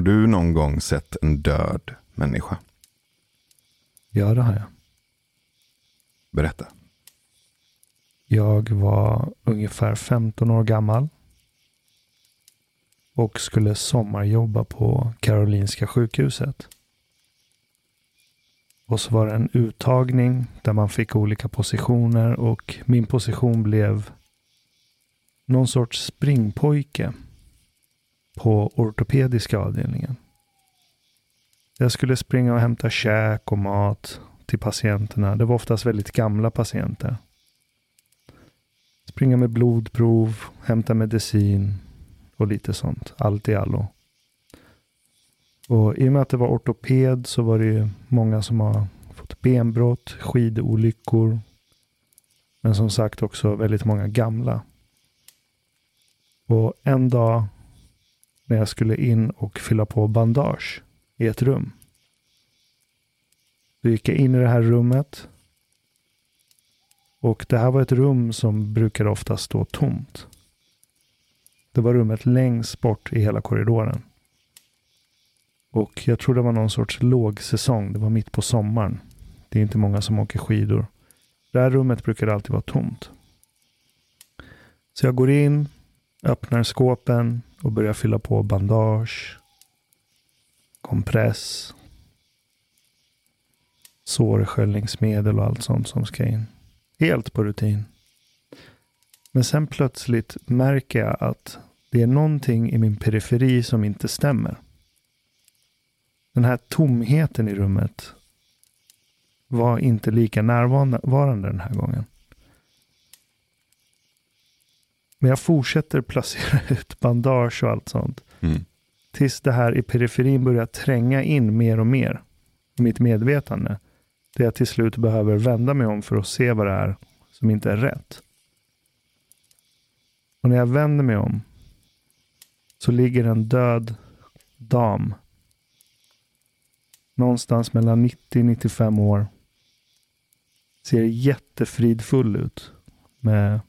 Har du någon gång sett en död människa? Ja, det har jag. Berätta. Jag var ungefär 15 år gammal. Och skulle sommarjobba på Karolinska sjukhuset. Och så var det en uttagning där man fick olika positioner och min position blev någon sorts springpojke på ortopediska avdelningen. Jag skulle springa och hämta käk och mat till patienterna. Det var oftast väldigt gamla patienter. Springa med blodprov, hämta medicin och lite sånt. Allt i allo. Och i och med att det var ortoped så var det ju många som har fått benbrott, skidolyckor. Men som sagt också väldigt många gamla. Och en dag när jag skulle in och fylla på bandage i ett rum. Då gick jag in i det här rummet. Och det här var ett rum som brukar ofta stå tomt. Det var rummet längst bort i hela korridoren. Och jag tror det var någon sorts lågsäsong. Det var mitt på sommaren. Det är inte många som åker skidor. Det här rummet brukar alltid vara tomt. Så jag går in, öppnar skåpen och börjar fylla på bandage, kompress, sårsköljningsmedel och allt sånt som ska in. Helt på rutin. Men sen plötsligt märker jag att det är någonting i min periferi som inte stämmer. Den här tomheten i rummet var inte lika närvarande den här gången. Men jag fortsätter placera ut bandage och allt sånt. Mm. Tills det här i periferin börjar tränga in mer och mer mitt medvetande. Det jag till slut behöver vända mig om för att se vad det är som inte är rätt. Och när jag vänder mig om så ligger en död dam. Någonstans mellan 90-95 år. Ser jättefridfull ut. Med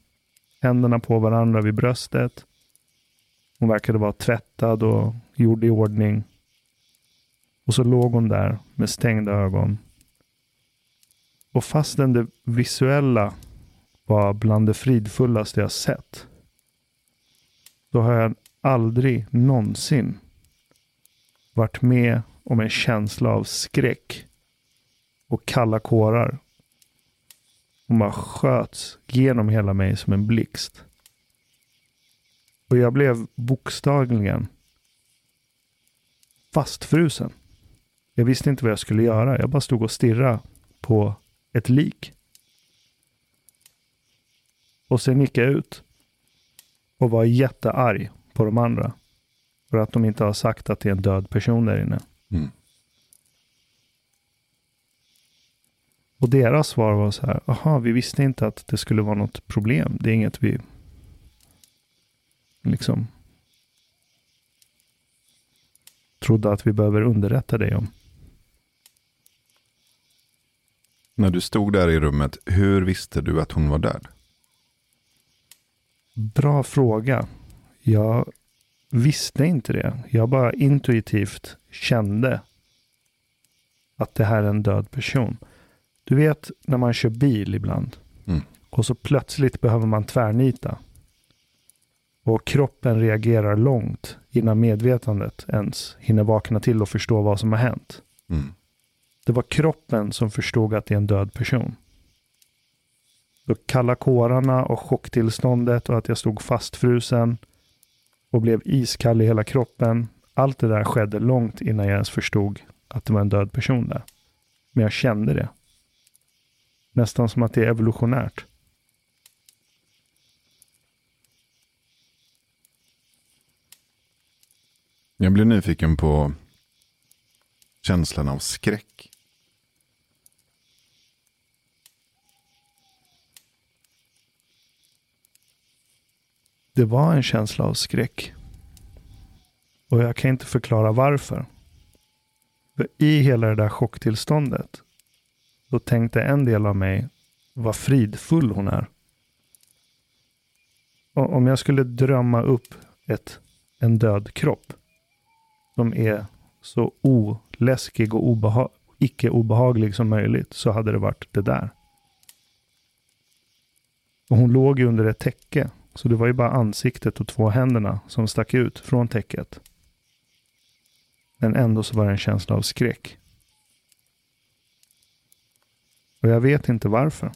händerna på varandra vid bröstet. Hon verkade vara tvättad och gjord i ordning. Och så låg hon där med stängda ögon. Och fastän det visuella var bland det fridfullaste jag sett. Så har jag aldrig någonsin varit med om en känsla av skräck och kalla kårar hon bara sköts genom hela mig som en blixt. Och jag blev bokstavligen fastfrusen. Jag visste inte vad jag skulle göra. Jag bara stod och stirrade på ett lik. Och sen gick jag ut och var jättearg på de andra. För att de inte har sagt att det är en död person där inne. Mm. Och deras svar var så här, jaha, vi visste inte att det skulle vara något problem. Det är inget vi liksom trodde att vi behöver underrätta dig om. När du stod där i rummet, hur visste du att hon var död? Bra fråga. Jag visste inte det. Jag bara intuitivt kände att det här är en död person. Du vet när man kör bil ibland. Mm. Och så plötsligt behöver man tvärnita. Och kroppen reagerar långt innan medvetandet ens hinner vakna till och förstå vad som har hänt. Mm. Det var kroppen som förstod att det är en död person. Så kalla kårarna och chocktillståndet och att jag stod fastfrusen och blev iskall i hela kroppen. Allt det där skedde långt innan jag ens förstod att det var en död person där. Men jag kände det. Nästan som att det är evolutionärt. Jag blir nyfiken på känslan av skräck. Det var en känsla av skräck. Och jag kan inte förklara varför. För i hela det där chocktillståndet då tänkte en del av mig vad fridfull hon är. Och om jag skulle drömma upp ett, en död kropp. som är så oläskig och obeha icke obehaglig som möjligt så hade det varit det där. Och hon låg ju under ett täcke. Så det var ju bara ansiktet och två händerna som stack ut från täcket. Men ändå så var det en känsla av skräck. Och jag vet inte varför.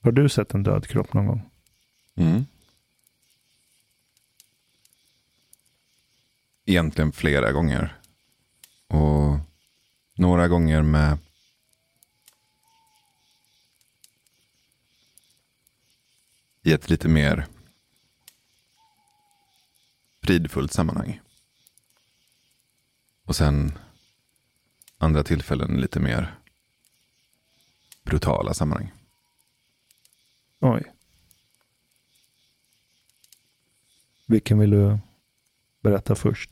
Har du sett en död kropp någon gång? Mm. Egentligen flera gånger. Och några gånger med i ett lite mer fridfullt sammanhang. Och sen andra tillfällen lite mer brutala sammanhang. Oj. Vilken vill du berätta först?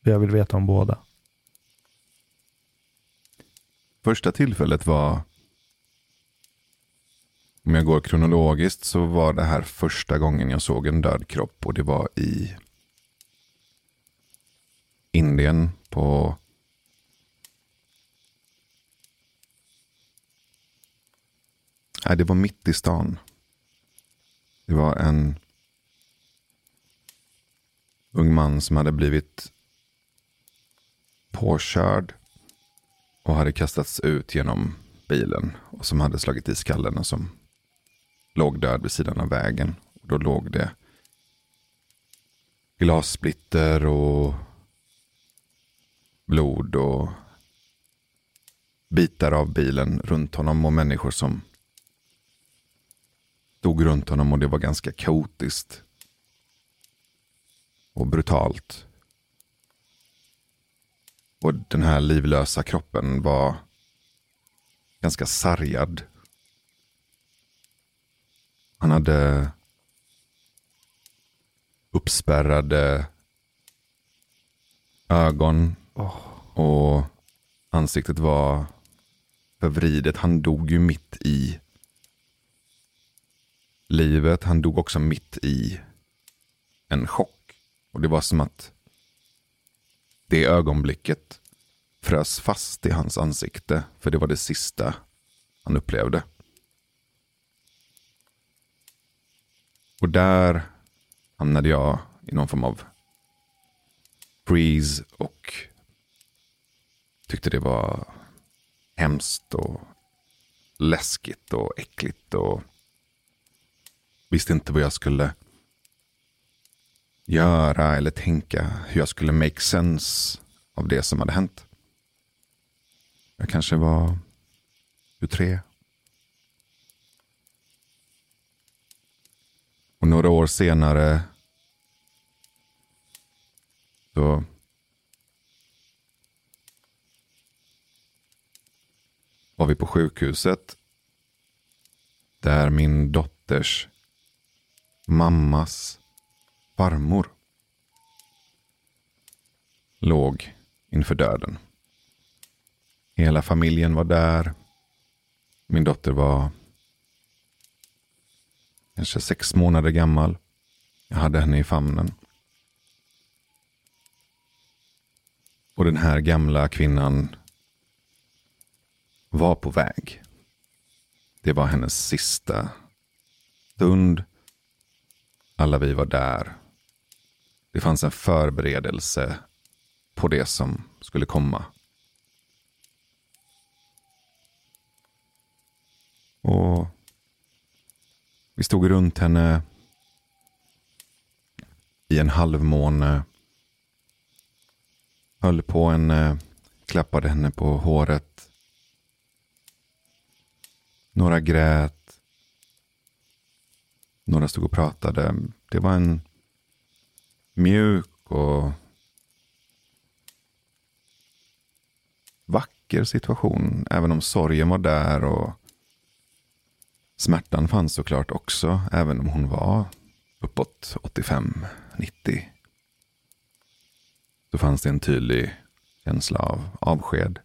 Jag vill veta om båda. Första tillfället var, om jag går kronologiskt, så var det här första gången jag såg en död kropp och det var i Indien på Nej, det var mitt i stan. Det var en ung man som hade blivit påkörd och hade kastats ut genom bilen och som hade slagit i skallen och som låg död vid sidan av vägen. Och då låg det glassplitter och blod och bitar av bilen runt honom och människor som stod runt honom och det var ganska kaotiskt. Och brutalt. Och den här livlösa kroppen var ganska sargad. Han hade uppspärrade ögon. Och ansiktet var förvridet. Han dog ju mitt i livet. Han dog också mitt i en chock. Och det var som att det ögonblicket frös fast i hans ansikte. För det var det sista han upplevde. Och där hamnade jag i någon form av freeze och tyckte det var hemskt och läskigt och äckligt. och visste inte vad jag skulle göra eller tänka. Hur jag skulle make sense av det som hade hänt. Jag kanske var 23. Och några år senare så var vi på sjukhuset. Där min dotters mammas farmor låg inför döden. Hela familjen var där. Min dotter var kanske sex månader gammal. Jag hade henne i famnen. Och den här gamla kvinnan var på väg. Det var hennes sista stund alla vi var där. Det fanns en förberedelse på det som skulle komma. Och vi stod runt henne i en halvmåne. Höll på henne, eh, klappade henne på håret. Några grät. Några stod och pratade. Det var en mjuk och vacker situation. Även om sorgen var där och smärtan fanns såklart också. Även om hon var uppåt 85-90. Så fanns det en tydlig känsla av avsked.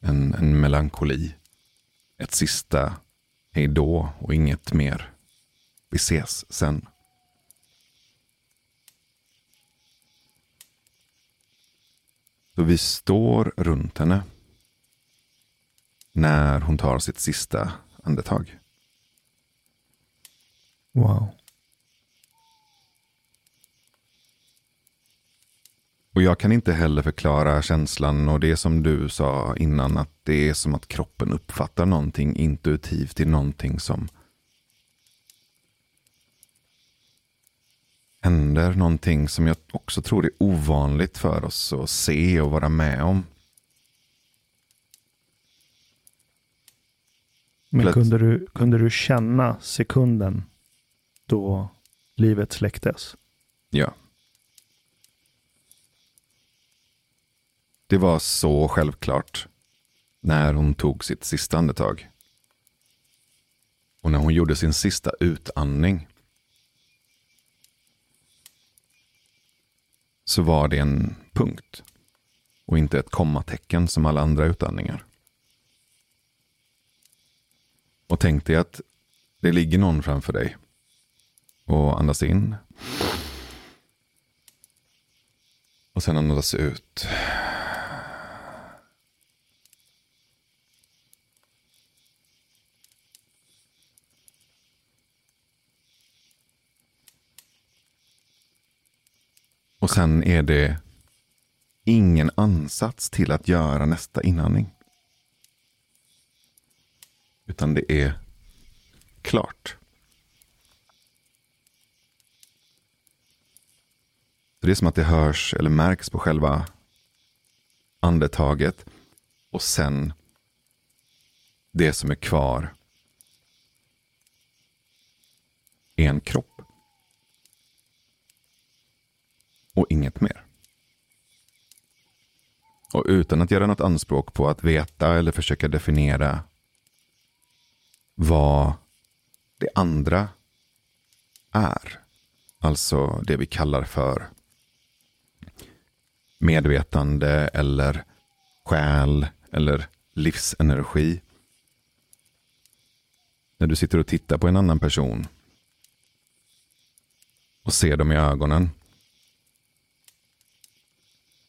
En, en melankoli. Ett sista hejdå och inget mer Vi ses sen. Så vi står runt henne. När hon tar sitt sista andetag. Wow. Och jag kan inte heller förklara känslan och det som du sa innan att det är som att kroppen uppfattar någonting intuitivt i någonting som händer. Någonting som jag också tror är ovanligt för oss att se och vara med om. Men kunde du, kunde du känna sekunden då livet släcktes? Ja. Det var så självklart när hon tog sitt sista andetag. Och när hon gjorde sin sista utandning. Så var det en punkt. Och inte ett kommatecken som alla andra utandningar. Och tänk dig att det ligger någon framför dig. Och andas in. Och sen andas ut. Och sen är det ingen ansats till att göra nästa inandning. Utan det är klart. Så det är som att det hörs eller märks på själva andetaget. Och sen det som är kvar är en kropp. Och inget mer. Och utan att göra något anspråk på att veta eller försöka definiera vad det andra är. Alltså det vi kallar för medvetande eller själ eller livsenergi. När du sitter och tittar på en annan person och ser dem i ögonen.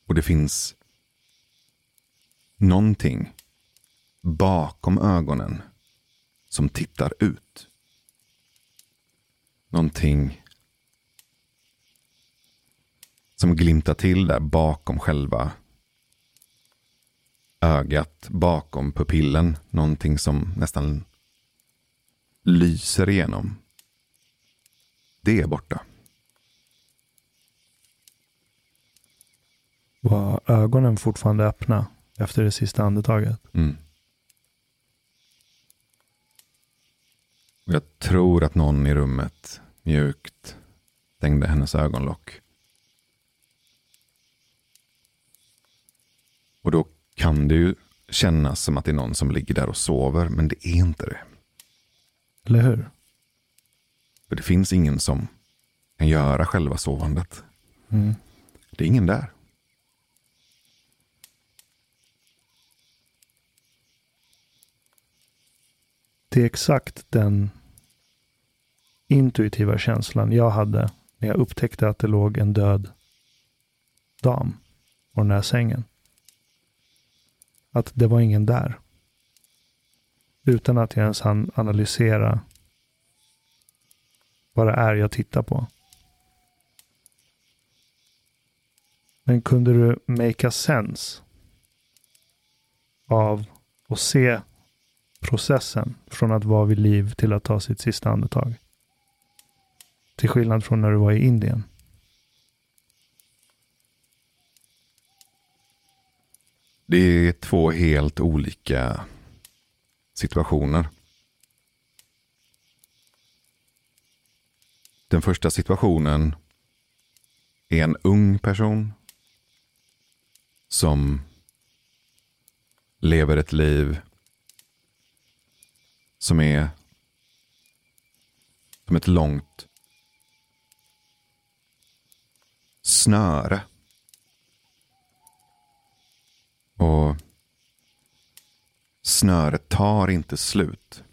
Och det finns någonting bakom ögonen som tittar ut. Någonting som glimtar till där bakom själva ögat, bakom pupillen. Någonting som nästan lyser igenom. Det är borta. Var ögonen fortfarande öppna efter det sista andetaget? Mm. Jag tror att någon i rummet mjukt stängde hennes ögonlock. Och då kan det ju kännas som att det är någon som ligger där och sover, men det är inte det. Eller hur? För det finns ingen som kan göra själva sovandet. Mm. Det är ingen där. Det är exakt den intuitiva känslan jag hade när jag upptäckte att det låg en död dam på den här sängen. Att det var ingen där. Utan att jag ens hann analysera vad det är jag tittar på. Men kunde du make a sense av att se processen från att vara vid liv till att ta sitt sista andetag? Till skillnad från när du var i Indien. Det är två helt olika situationer. Den första situationen är en ung person som lever ett liv som är som ett långt snöre. Och snöret tar inte slut.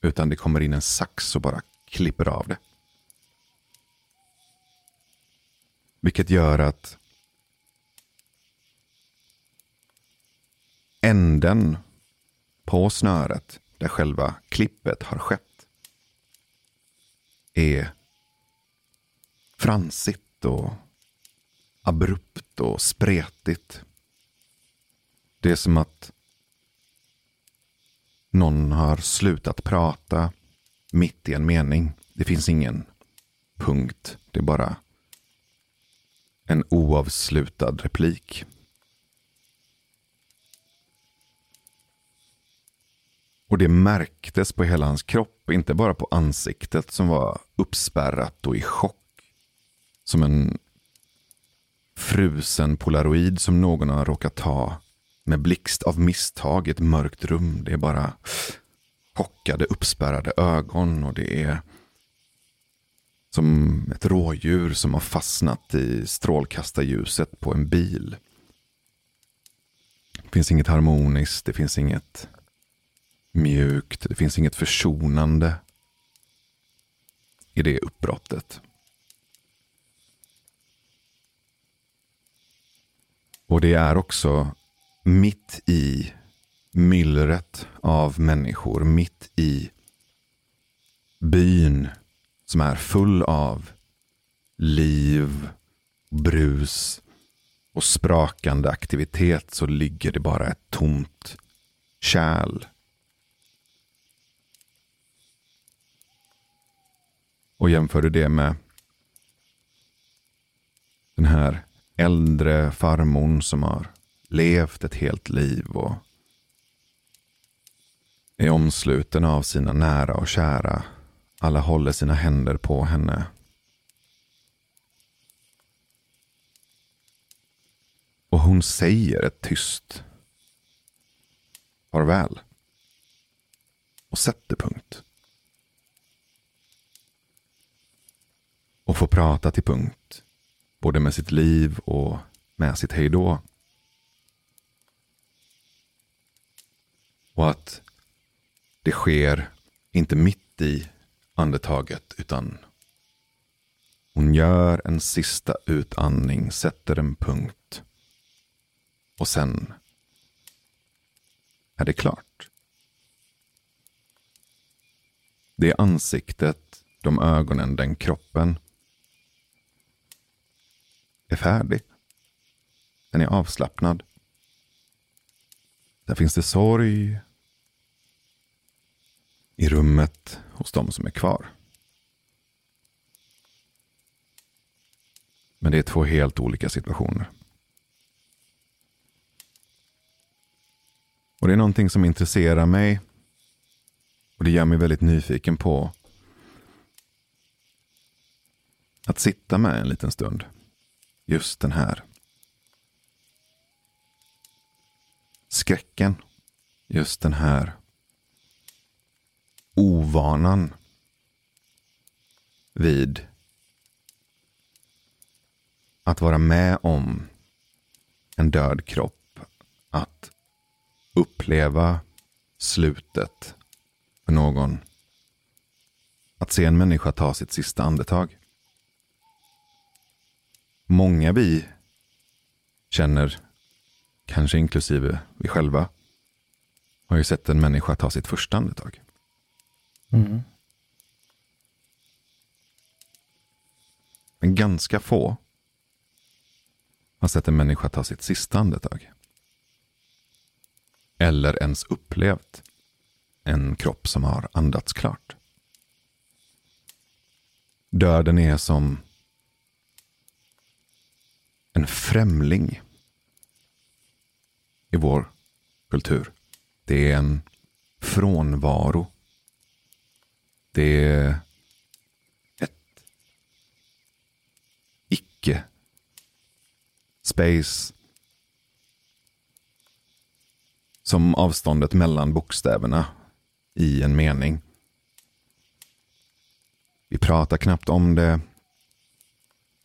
Utan det kommer in en sax och bara klipper av det. Vilket gör att änden på snöret där själva klippet har skett är fransigt och abrupt och spretigt. Det är som att någon har slutat prata mitt i en mening. Det finns ingen punkt. Det är bara en oavslutad replik. Och det märktes på hela hans kropp, inte bara på ansiktet som var uppspärrat och i chock. Som en frusen polaroid som någon har råkat ta med blixt av misstag i ett mörkt rum. Det är bara chockade, uppspärrade ögon och det är som ett rådjur som har fastnat i strålkastarljuset på en bil. Det finns inget harmoniskt, det finns inget mjukt, det finns inget försonande i det uppbrottet. Och det är också mitt i myllret av människor, mitt i byn som är full av liv, brus och sprakande aktivitet så ligger det bara ett tomt kärl. Och jämförde det med den här äldre farmor som har levt ett helt liv och är omsluten av sina nära och kära. Alla håller sina händer på henne. Och hon säger ett tyst farväl. Och sätter punkt. Och få prata till punkt. Både med sitt liv och med sitt hejdå. Och att det sker inte mitt i andetaget utan hon gör en sista utandning, sätter en punkt och sen är det klart. Det är ansiktet, de ögonen, den kroppen är färdig. Den är avslappnad. Där finns det sorg i rummet hos de som är kvar. Men det är två helt olika situationer. Och det är någonting som intresserar mig. Och det gör mig väldigt nyfiken på att sitta med en liten stund. Just den här skräcken. Just den här ovanan vid att vara med om en död kropp. Att uppleva slutet för någon. Att se en människa ta sitt sista andetag. Många vi känner kanske inklusive vi själva, har ju sett en människa ta sitt första andetag. Mm. Men ganska få har sett en människa ta sitt sista andetag. Eller ens upplevt en kropp som har andats klart. Döden är som en främling i vår kultur. Det är en frånvaro. Det är ett icke. Space. Som avståndet mellan bokstäverna i en mening. Vi pratar knappt om det.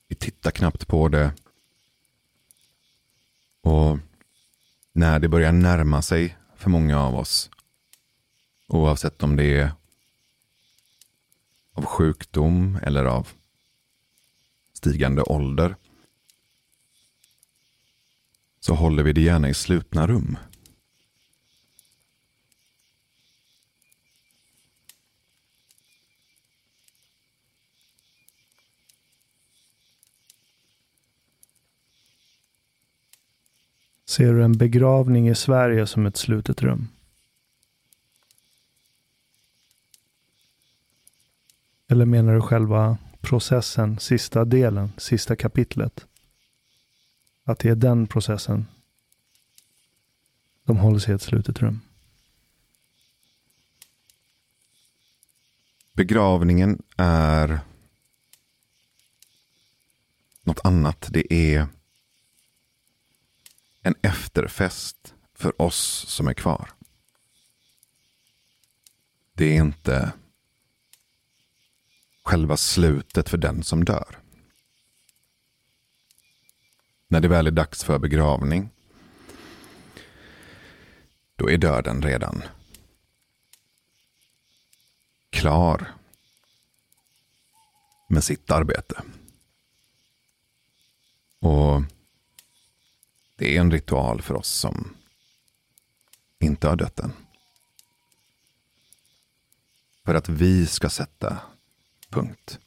Vi tittar knappt på det. Och när det börjar närma sig för många av oss. Oavsett om det är av sjukdom eller av stigande ålder så håller vi det gärna i slutna rum. Ser du en begravning i Sverige som ett slutet rum? Eller menar du själva processen, sista delen, sista kapitlet? Att det är den processen som hålls i ett slutet rum? Begravningen är något annat. Det är en efterfest för oss som är kvar. Det är inte själva slutet för den som dör. När det väl är dags för begravning, då är döden redan klar med sitt arbete. Och det är en ritual för oss som inte har dött än. För att vi ska sätta punkt.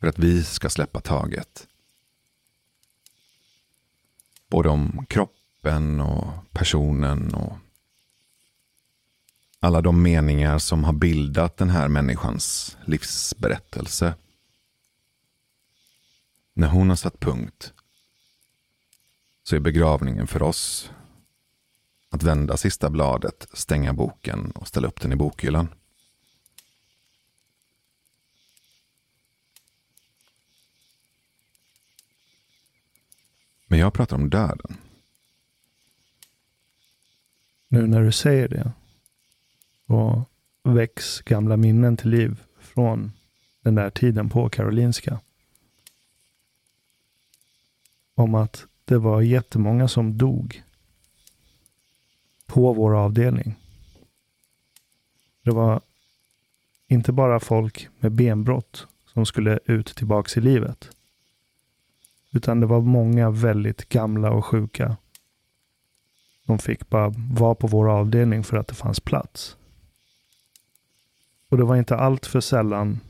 För att vi ska släppa taget. Både om kroppen och personen och alla de meningar som har bildat den här människans livsberättelse. När hon har satt punkt så är begravningen för oss att vända sista bladet, stänga boken och ställa upp den i bokhyllan. Men jag pratar om döden. Nu när du säger det och väcks gamla minnen till liv från den där tiden på Karolinska. Om att det var jättemånga som dog på vår avdelning. Det var inte bara folk med benbrott som skulle ut tillbaks i livet. Utan det var många väldigt gamla och sjuka. De fick bara vara på vår avdelning för att det fanns plats. Och det var inte allt för sällan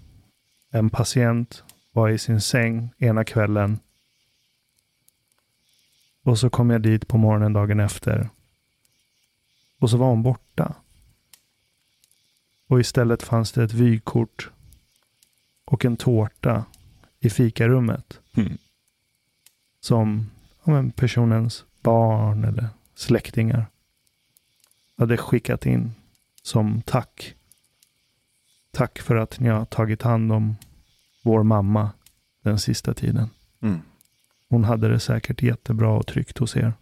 en patient var i sin säng ena kvällen. Och så kom jag dit på morgonen dagen efter. Och så var hon borta. Och istället fanns det ett vykort och en tårta i fikarummet. Mm. Som ja, men personens barn eller släktingar hade skickat in som tack. Tack för att ni har tagit hand om vår mamma den sista tiden. Mm. Hon hade det säkert jättebra och tryggt hos er.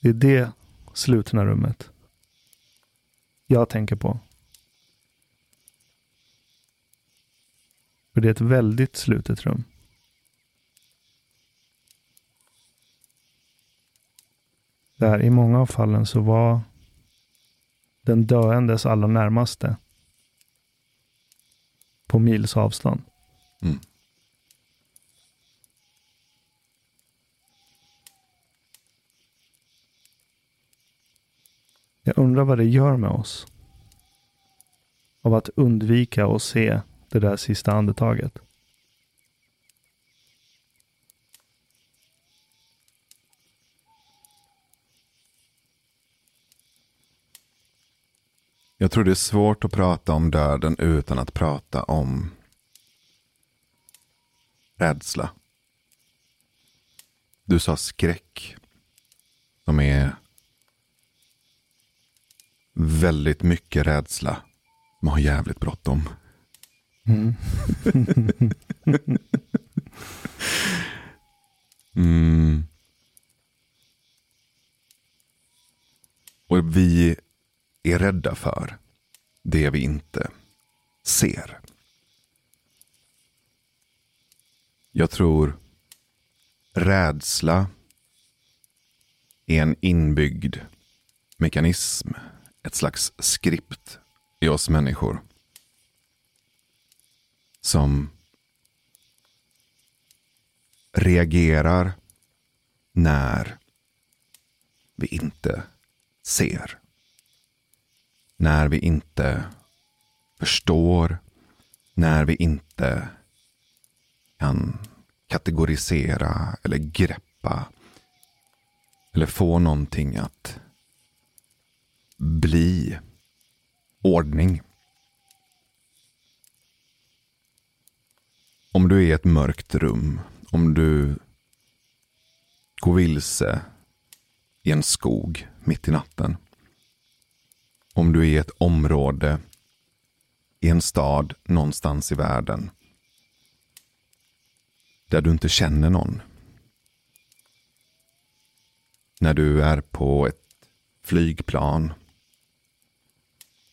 Det är det slutna rummet jag tänker på. För det är ett väldigt slutet rum. Där i många av fallen så var den döendes allra närmaste på mils avstånd. Mm. Jag undrar vad det gör med oss. Av att undvika att se det där sista andetaget. Jag tror det är svårt att prata om döden utan att prata om rädsla. Du sa skräck. Som är väldigt mycket rädsla. Man har jävligt bråttom. Mm. Mm. Och vi är rädda för det vi inte ser. Jag tror rädsla är en inbyggd mekanism ett slags skript i oss människor. Som reagerar när vi inte ser. När vi inte förstår. När vi inte kan kategorisera eller greppa. Eller få någonting att bli ordning. Om du är i ett mörkt rum, om du går vilse i en skog mitt i natten. Om du är i ett område i en stad någonstans i världen där du inte känner någon. När du är på ett flygplan.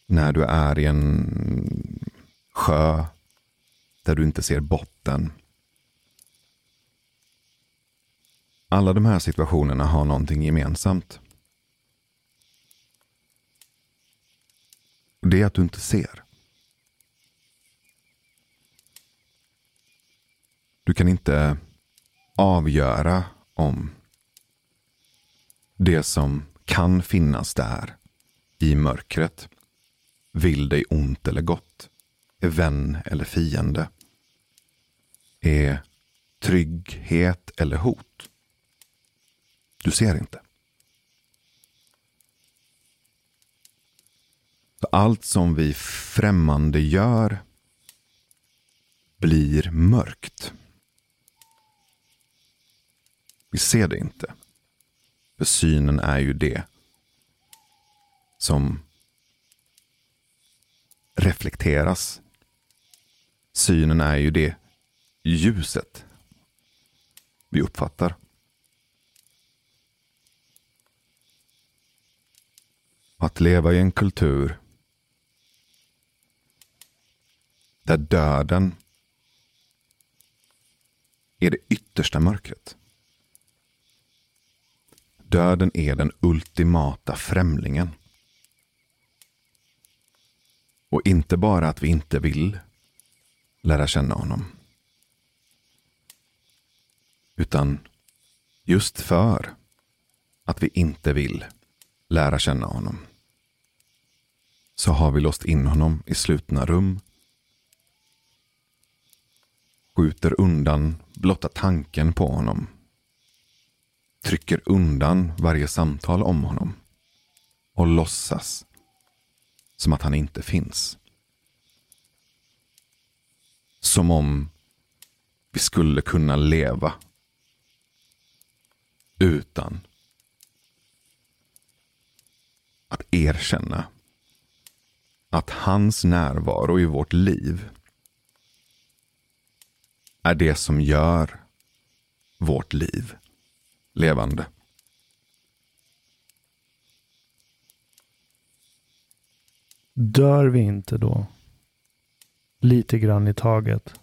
När du är i en sjö där du inte ser botten. Alla de här situationerna har någonting gemensamt. Det är att du inte ser. Du kan inte avgöra om det som kan finnas där i mörkret vill dig ont eller gott, är vän eller fiende, är trygghet eller hot. Du ser inte. Allt som vi främmande gör blir mörkt. Vi ser det inte. För synen är ju det som reflekteras. Synen är ju det ljuset vi uppfattar. Att leva i en kultur där döden är det yttersta mörkret. Döden är den ultimata främlingen. Och inte bara att vi inte vill lära känna honom. Utan just för att vi inte vill lära känna honom så har vi låst in honom i slutna rum skjuter undan blotta tanken på honom trycker undan varje samtal om honom och låtsas som att han inte finns. Som om vi skulle kunna leva utan att erkänna att hans närvaro i vårt liv är det som gör vårt liv levande. Dör vi inte då? Lite grann i taget.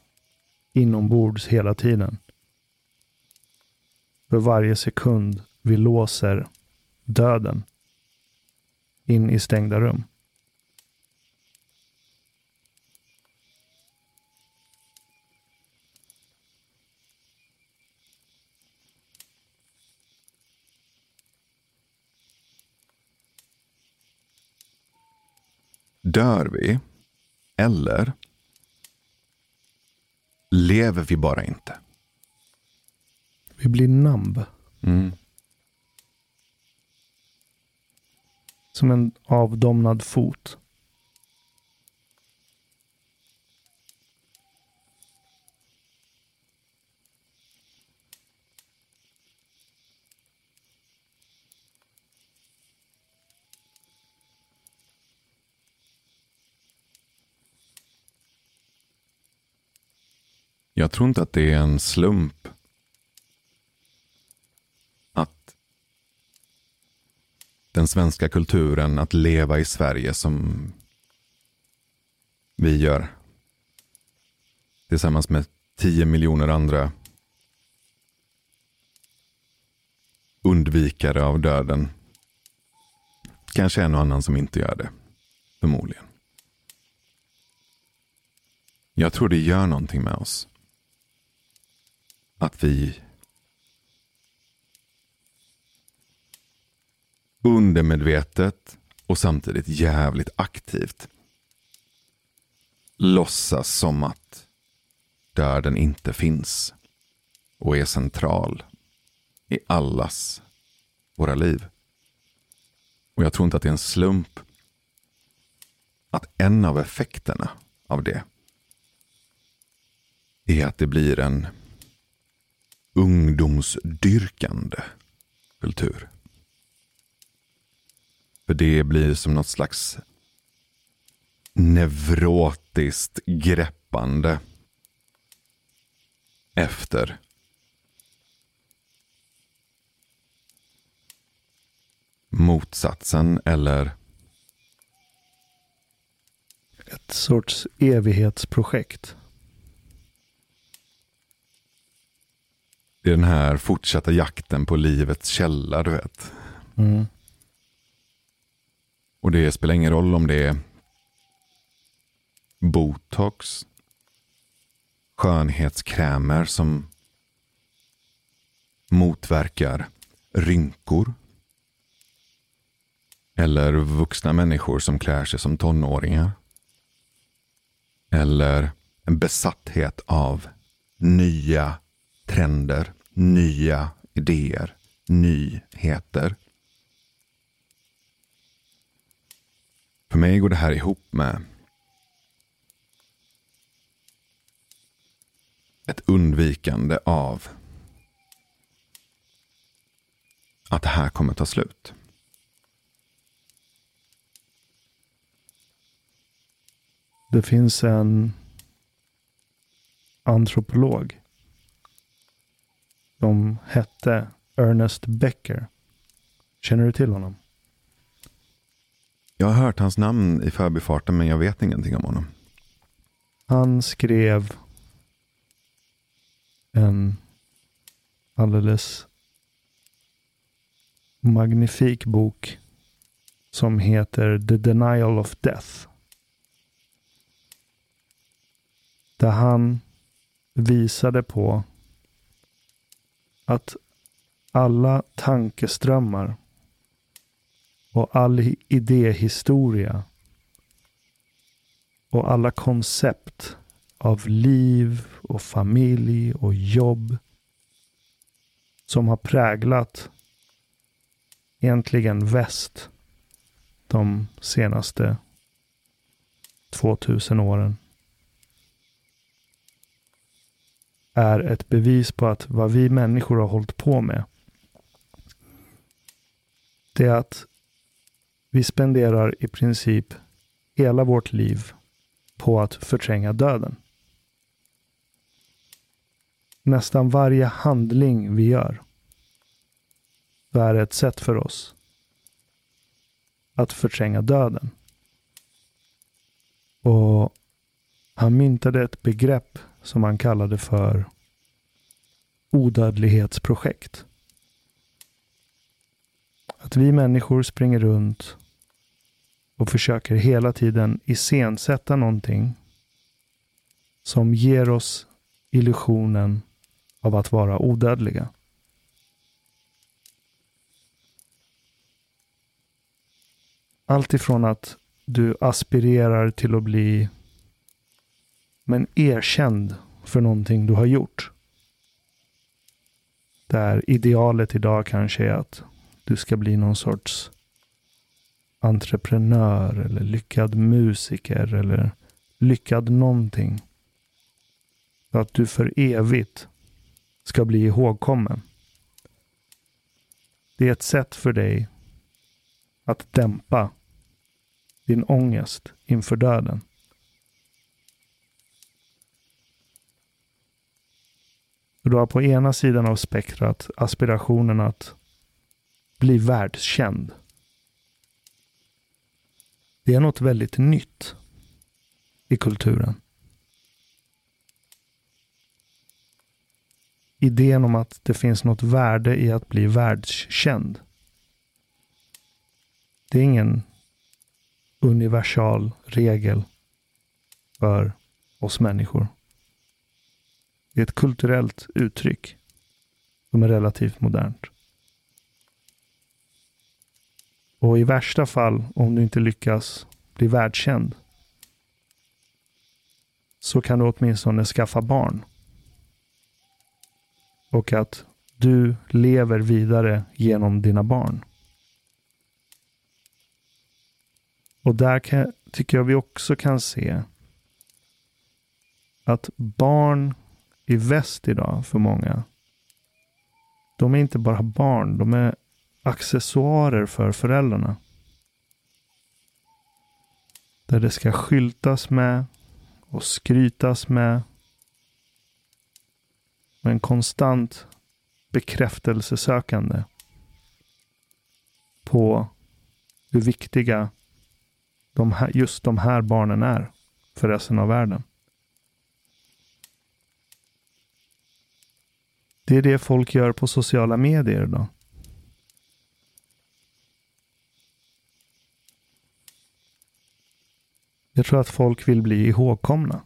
Inombords hela tiden. För varje sekund vi låser döden in i stängda rum. Dör vi? Eller lever vi bara inte? Vi blir numb. Mm. Som en avdomnad fot. Jag tror inte att det är en slump att den svenska kulturen, att leva i Sverige som vi gör tillsammans med tio miljoner andra undvikare av döden Kanske en och annan som inte gör det. Förmodligen. Jag tror det gör någonting med oss. Att vi undermedvetet och samtidigt jävligt aktivt låtsas som att döden inte finns och är central i allas våra liv. Och jag tror inte att det är en slump att en av effekterna av det är att det blir en ungdomsdyrkande kultur. För det blir som något slags neurotiskt greppande efter motsatsen eller ett sorts evighetsprojekt. Det är den här fortsatta jakten på livets källa, du vet. Mm. Och det spelar ingen roll om det är botox, skönhetskrämer som motverkar rynkor. Eller vuxna människor som klär sig som tonåringar. Eller en besatthet av nya trender, nya idéer, nyheter. För mig går det här ihop med ett undvikande av att det här kommer ta slut. Det finns en antropolog som hette Ernest Becker. Känner du till honom? Jag har hört hans namn i förbifarten men jag vet ingenting om honom. Han skrev en alldeles magnifik bok som heter The Denial of Death. Där han visade på att alla tankeströmmar och all idéhistoria och alla koncept av liv och familj och jobb som har präglat egentligen väst de senaste 2000 åren är ett bevis på att vad vi människor har hållit på med det är att vi spenderar i princip hela vårt liv på att förtränga döden. Nästan varje handling vi gör är ett sätt för oss att förtränga döden. Och han myntade ett begrepp som han kallade för odödlighetsprojekt. Att vi människor springer runt och försöker hela tiden iscensätta någonting som ger oss illusionen av att vara odödliga. Allt ifrån att du aspirerar till att bli men erkänd för någonting du har gjort. Där idealet idag kanske är att du ska bli någon sorts entreprenör eller lyckad musiker eller lyckad någonting. Så att du för evigt ska bli ihågkommen. Det är ett sätt för dig att dämpa din ångest inför döden. Du har på ena sidan av spektrat aspirationen att bli världskänd. Det är något väldigt nytt i kulturen. Idén om att det finns något värde i att bli världskänd. Det är ingen universal regel för oss människor. Det är ett kulturellt uttryck som är relativt modernt. Och i värsta fall, om du inte lyckas bli världskänd, så kan du åtminstone skaffa barn. Och att du lever vidare genom dina barn. Och där kan, tycker jag vi också kan se att barn i väst idag för många, de är inte bara barn, de är accessoarer för föräldrarna. Där det ska skyltas med och skrytas med. Med en konstant bekräftelsesökande på hur viktiga de här, just de här barnen är för resten av världen. Det är det folk gör på sociala medier idag. Jag tror att folk vill bli ihågkomna.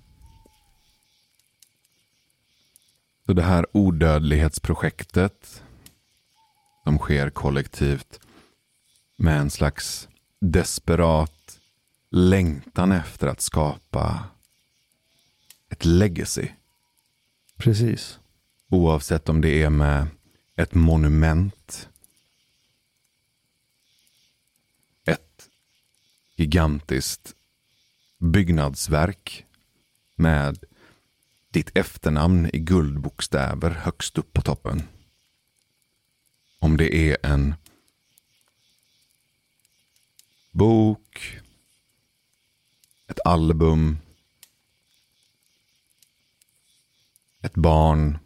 Så det här odödlighetsprojektet som sker kollektivt med en slags desperat längtan efter att skapa ett legacy. Precis. Oavsett om det är med ett monument, ett gigantiskt byggnadsverk med ditt efternamn i guldbokstäver högst upp på toppen. Om det är en bok, ett album, ett barn.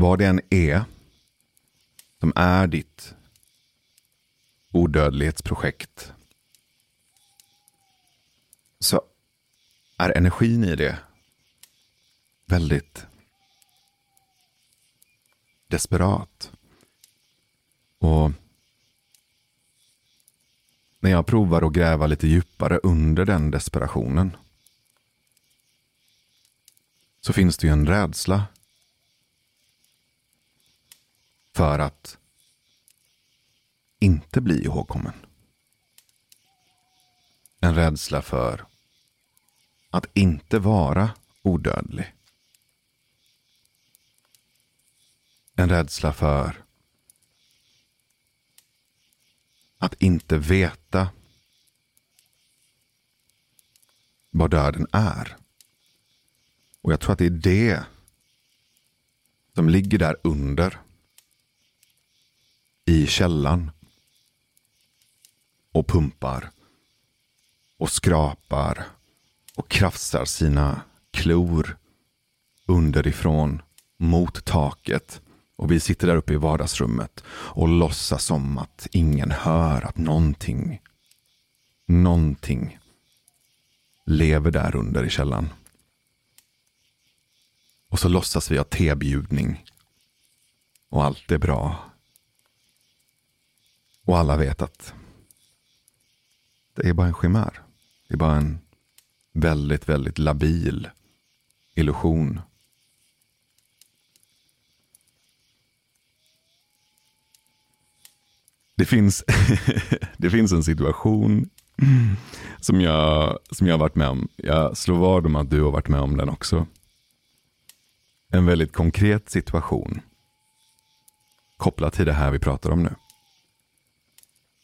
Vad det än är som är ditt odödlighetsprojekt så är energin i det väldigt desperat. Och när jag provar att gräva lite djupare under den desperationen så finns det ju en rädsla för att inte bli ihågkommen. En rädsla för att inte vara odödlig. En rädsla för att inte veta vad döden är. Och jag tror att det är det som ligger där under. I källan. Och pumpar. Och skrapar. Och krafsar sina klor underifrån mot taket. Och vi sitter där uppe i vardagsrummet och låtsas som att ingen hör att någonting, någonting lever där under i källan. Och så låtsas vi ha tebjudning. Och allt är bra. Och alla vet att det är bara en chimär. Det är bara en väldigt, väldigt labil illusion. Det finns, det finns en situation som jag, som jag har varit med om. Jag slår vad om att du har varit med om den också. En väldigt konkret situation kopplat till det här vi pratar om nu.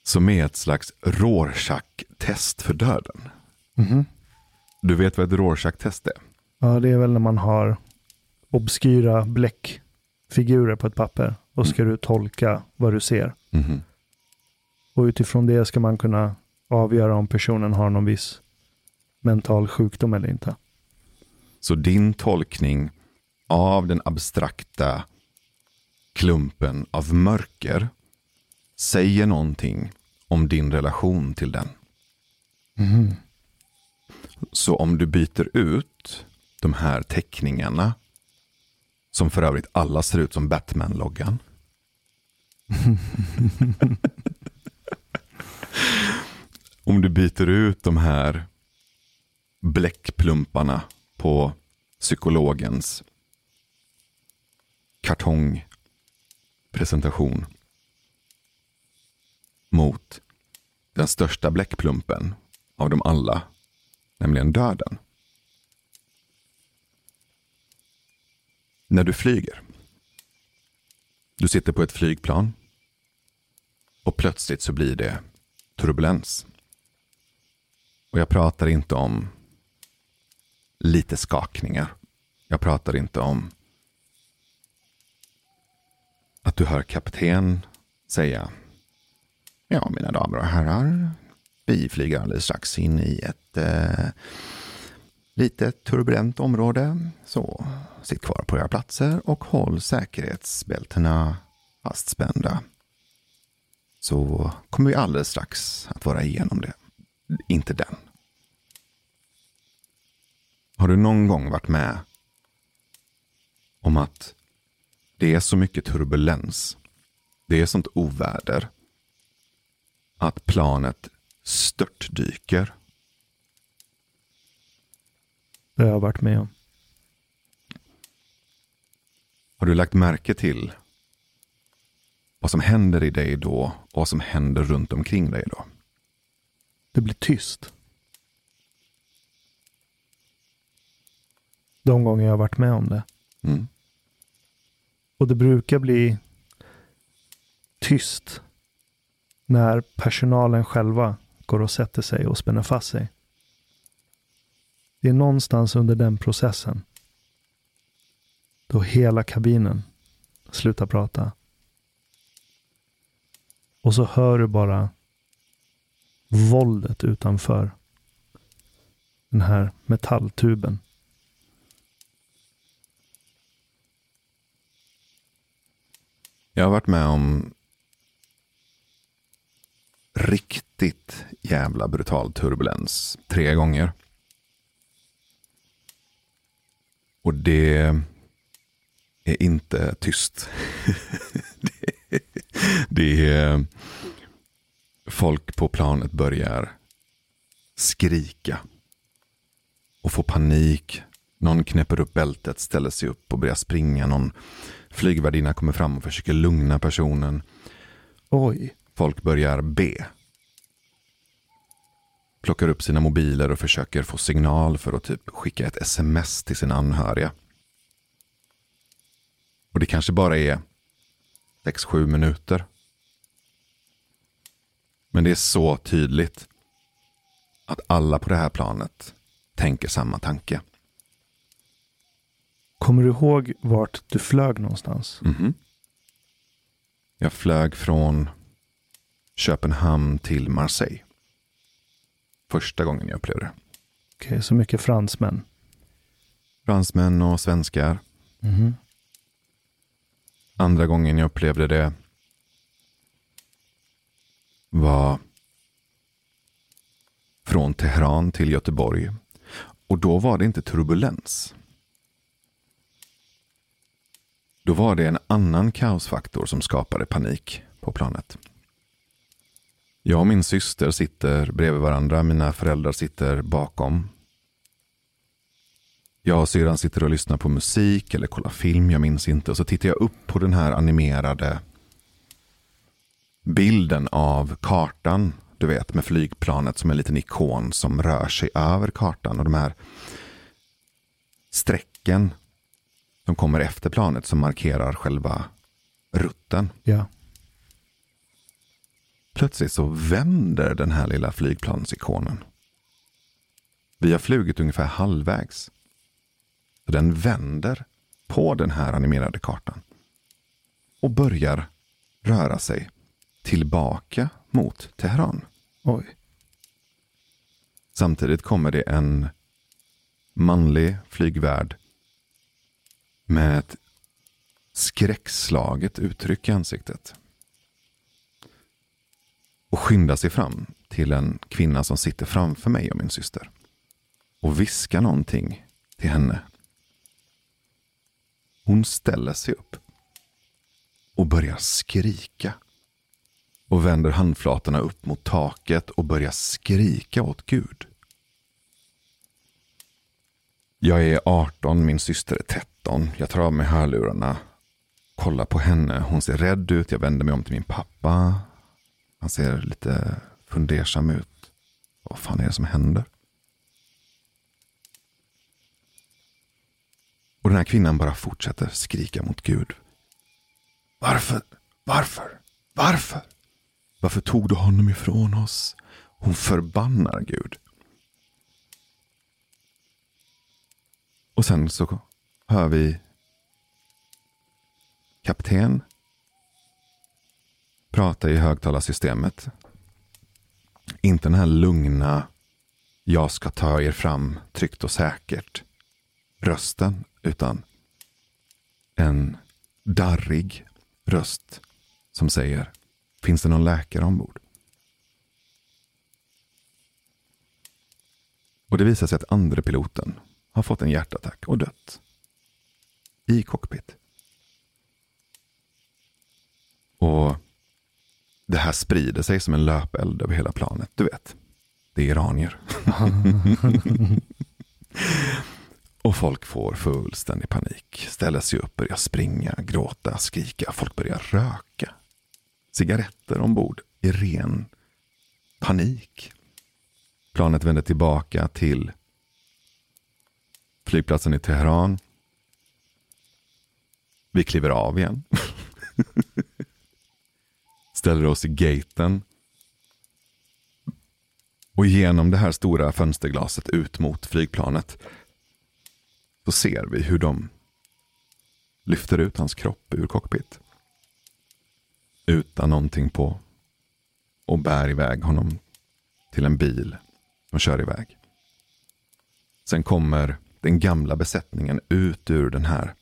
Som är ett slags Rorschach-test för döden. Mhm. Du vet vad ett Rorschach-test är? Ja, det är väl när man har obskyra bläckfigurer på ett papper och ska du tolka vad du ser. Mhm. Och utifrån det ska man kunna avgöra om personen har någon viss mental sjukdom eller inte. Så din tolkning av den abstrakta klumpen av mörker säger någonting om din relation till den. Så om du byter ut de här teckningarna, som för övrigt alla ser ut som Batman-loggan. Om du byter ut de här bläckplumparna på psykologens kartongpresentation mot den största bläckplumpen av dem alla, nämligen döden. När du flyger. Du sitter på ett flygplan och plötsligt så blir det turbulens. Och jag pratar inte om lite skakningar. Jag pratar inte om att du hör kapten säga Ja, mina damer och herrar. Vi flyger alldeles strax in i ett eh, lite turbulent område. Så sitt kvar på era platser och håll säkerhetsbältena fastspända. Så kommer vi alldeles strax att vara igenom det. Inte den. Har du någon gång varit med om att det är så mycket turbulens. Det är sånt oväder. Att planet störtdyker. Det har jag varit med om. Har du lagt märke till vad som händer i dig då och vad som händer runt omkring dig då? Det blir tyst. De gånger jag har varit med om det. Mm. Och det brukar bli tyst när personalen själva går och sätter sig och spänner fast sig. Det är någonstans under den processen då hela kabinen slutar prata. Och så hör du bara våldet utanför den här metalltuben. Jag har varit med om riktigt jävla brutal turbulens tre gånger. Och det är inte tyst. det, det är folk på planet börjar skrika och få panik. Någon knäpper upp bältet, ställer sig upp och börjar springa. Någon flygvärdinna kommer fram och försöker lugna personen. Oj. Folk börjar be. Plockar upp sina mobiler och försöker få signal för att typ skicka ett sms till sina anhöriga. Och det kanske bara är 6-7 minuter. Men det är så tydligt att alla på det här planet tänker samma tanke. Kommer du ihåg vart du flög någonstans? Mhm. Jag flög från Köpenhamn till Marseille. Första gången jag upplevde det. Okej, så mycket fransmän. Fransmän och svenskar. Mhm. Andra gången jag upplevde det var från Teheran till Göteborg. Och då var det inte turbulens. Då var det en annan kaosfaktor som skapade panik på planet. Jag och min syster sitter bredvid varandra. Mina föräldrar sitter bakom. Jag och syrran sitter och lyssnar på musik eller kollar film, jag minns inte. Och så tittar jag upp på den här animerade bilden av kartan. Du vet med flygplanet som en liten ikon som rör sig över kartan. Och de här strecken som kommer efter planet som markerar själva rutten. Ja. Plötsligt så vänder den här lilla flygplansikonen. Vi har flugit ungefär halvvägs. Så den vänder på den här animerade kartan. Och börjar röra sig tillbaka mot Teheran. Oj. Samtidigt kommer det en manlig flygvärd med ett skräckslaget uttryck i ansiktet. Och skyndar sig fram till en kvinna som sitter framför mig och min syster. Och viskar någonting till henne. Hon ställer sig upp. och börjar skrika. Och vänder handflatorna upp mot taket och börjar skrika åt Gud. Jag är 18, min syster är 13. Jag tar av mig hörlurarna, kollar på henne. Hon ser rädd ut. Jag vänder mig om till min pappa. Han ser lite fundersam ut. Vad fan är det som händer? Och den här kvinnan bara fortsätter skrika mot Gud. Varför? Varför? Varför? Varför tog du honom ifrån oss? Hon förbannar Gud. Och sen så hör vi kapten prata i högtalarsystemet. Inte den här lugna, jag ska ta er fram tryggt och säkert rösten, utan en darrig röst som säger, finns det någon läkare ombord? Och det visar sig att andre piloten har fått en hjärtattack och dött. I cockpit. Och det här sprider sig som en löpeld över hela planet. Du vet, det är iranier. och folk får fullständig panik. Ställer sig upp, börjar springa, gråta, skrika. Folk börjar röka. Cigaretter ombord i ren panik. Planet vänder tillbaka till flygplatsen i Teheran. Vi kliver av igen. Ställer oss i gaten. Och genom det här stora fönsterglaset ut mot flygplanet så ser vi hur de lyfter ut hans kropp ur cockpit. Utan någonting på. Och bär iväg honom till en bil som kör iväg. Sen kommer den gamla besättningen ut ur den här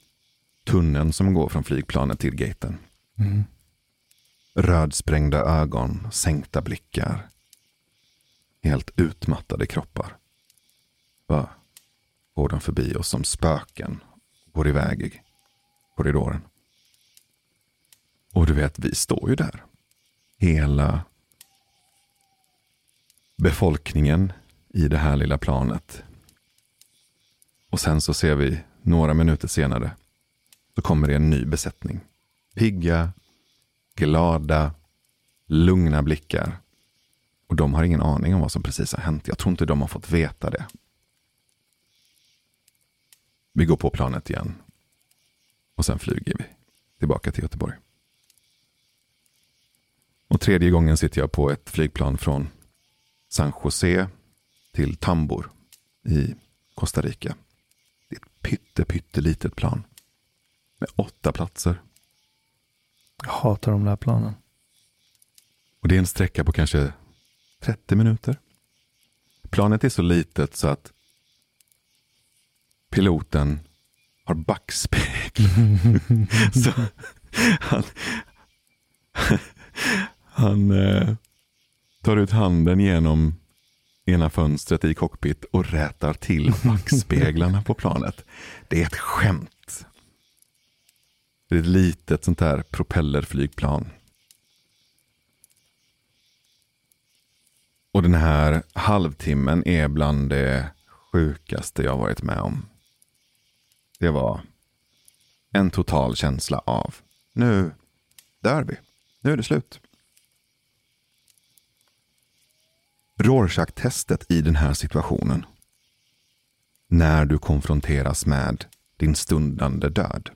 tunneln som går från flygplanet till gaten. Mm. Rödsprängda ögon, sänkta blickar. Helt utmattade kroppar. Bara går de förbi oss som spöken. Går iväg i korridoren. Och du vet, vi står ju där. Hela befolkningen i det här lilla planet och sen så ser vi några minuter senare så kommer det en ny besättning. Pigga, glada, lugna blickar. Och de har ingen aning om vad som precis har hänt. Jag tror inte de har fått veta det. Vi går på planet igen. Och sen flyger vi tillbaka till Göteborg. Och tredje gången sitter jag på ett flygplan från San Jose till Tambor i Costa Rica Det är ett pytte, pyttelitet plan. Med åtta platser. Jag hatar de där planen. Och det är en sträcka på kanske 30 minuter. Planet är så litet så att piloten har backspegel. så han han eh, tar ut handen genom ena fönstret i cockpit och rätar till backspeglarna på planet. Det är ett skämt. Det är ett litet sånt här propellerflygplan. Och den här halvtimmen är bland det sjukaste jag varit med om. Det var en total känsla av nu dör vi. Nu är det slut. Rorschach-testet i den här situationen. När du konfronteras med din stundande död.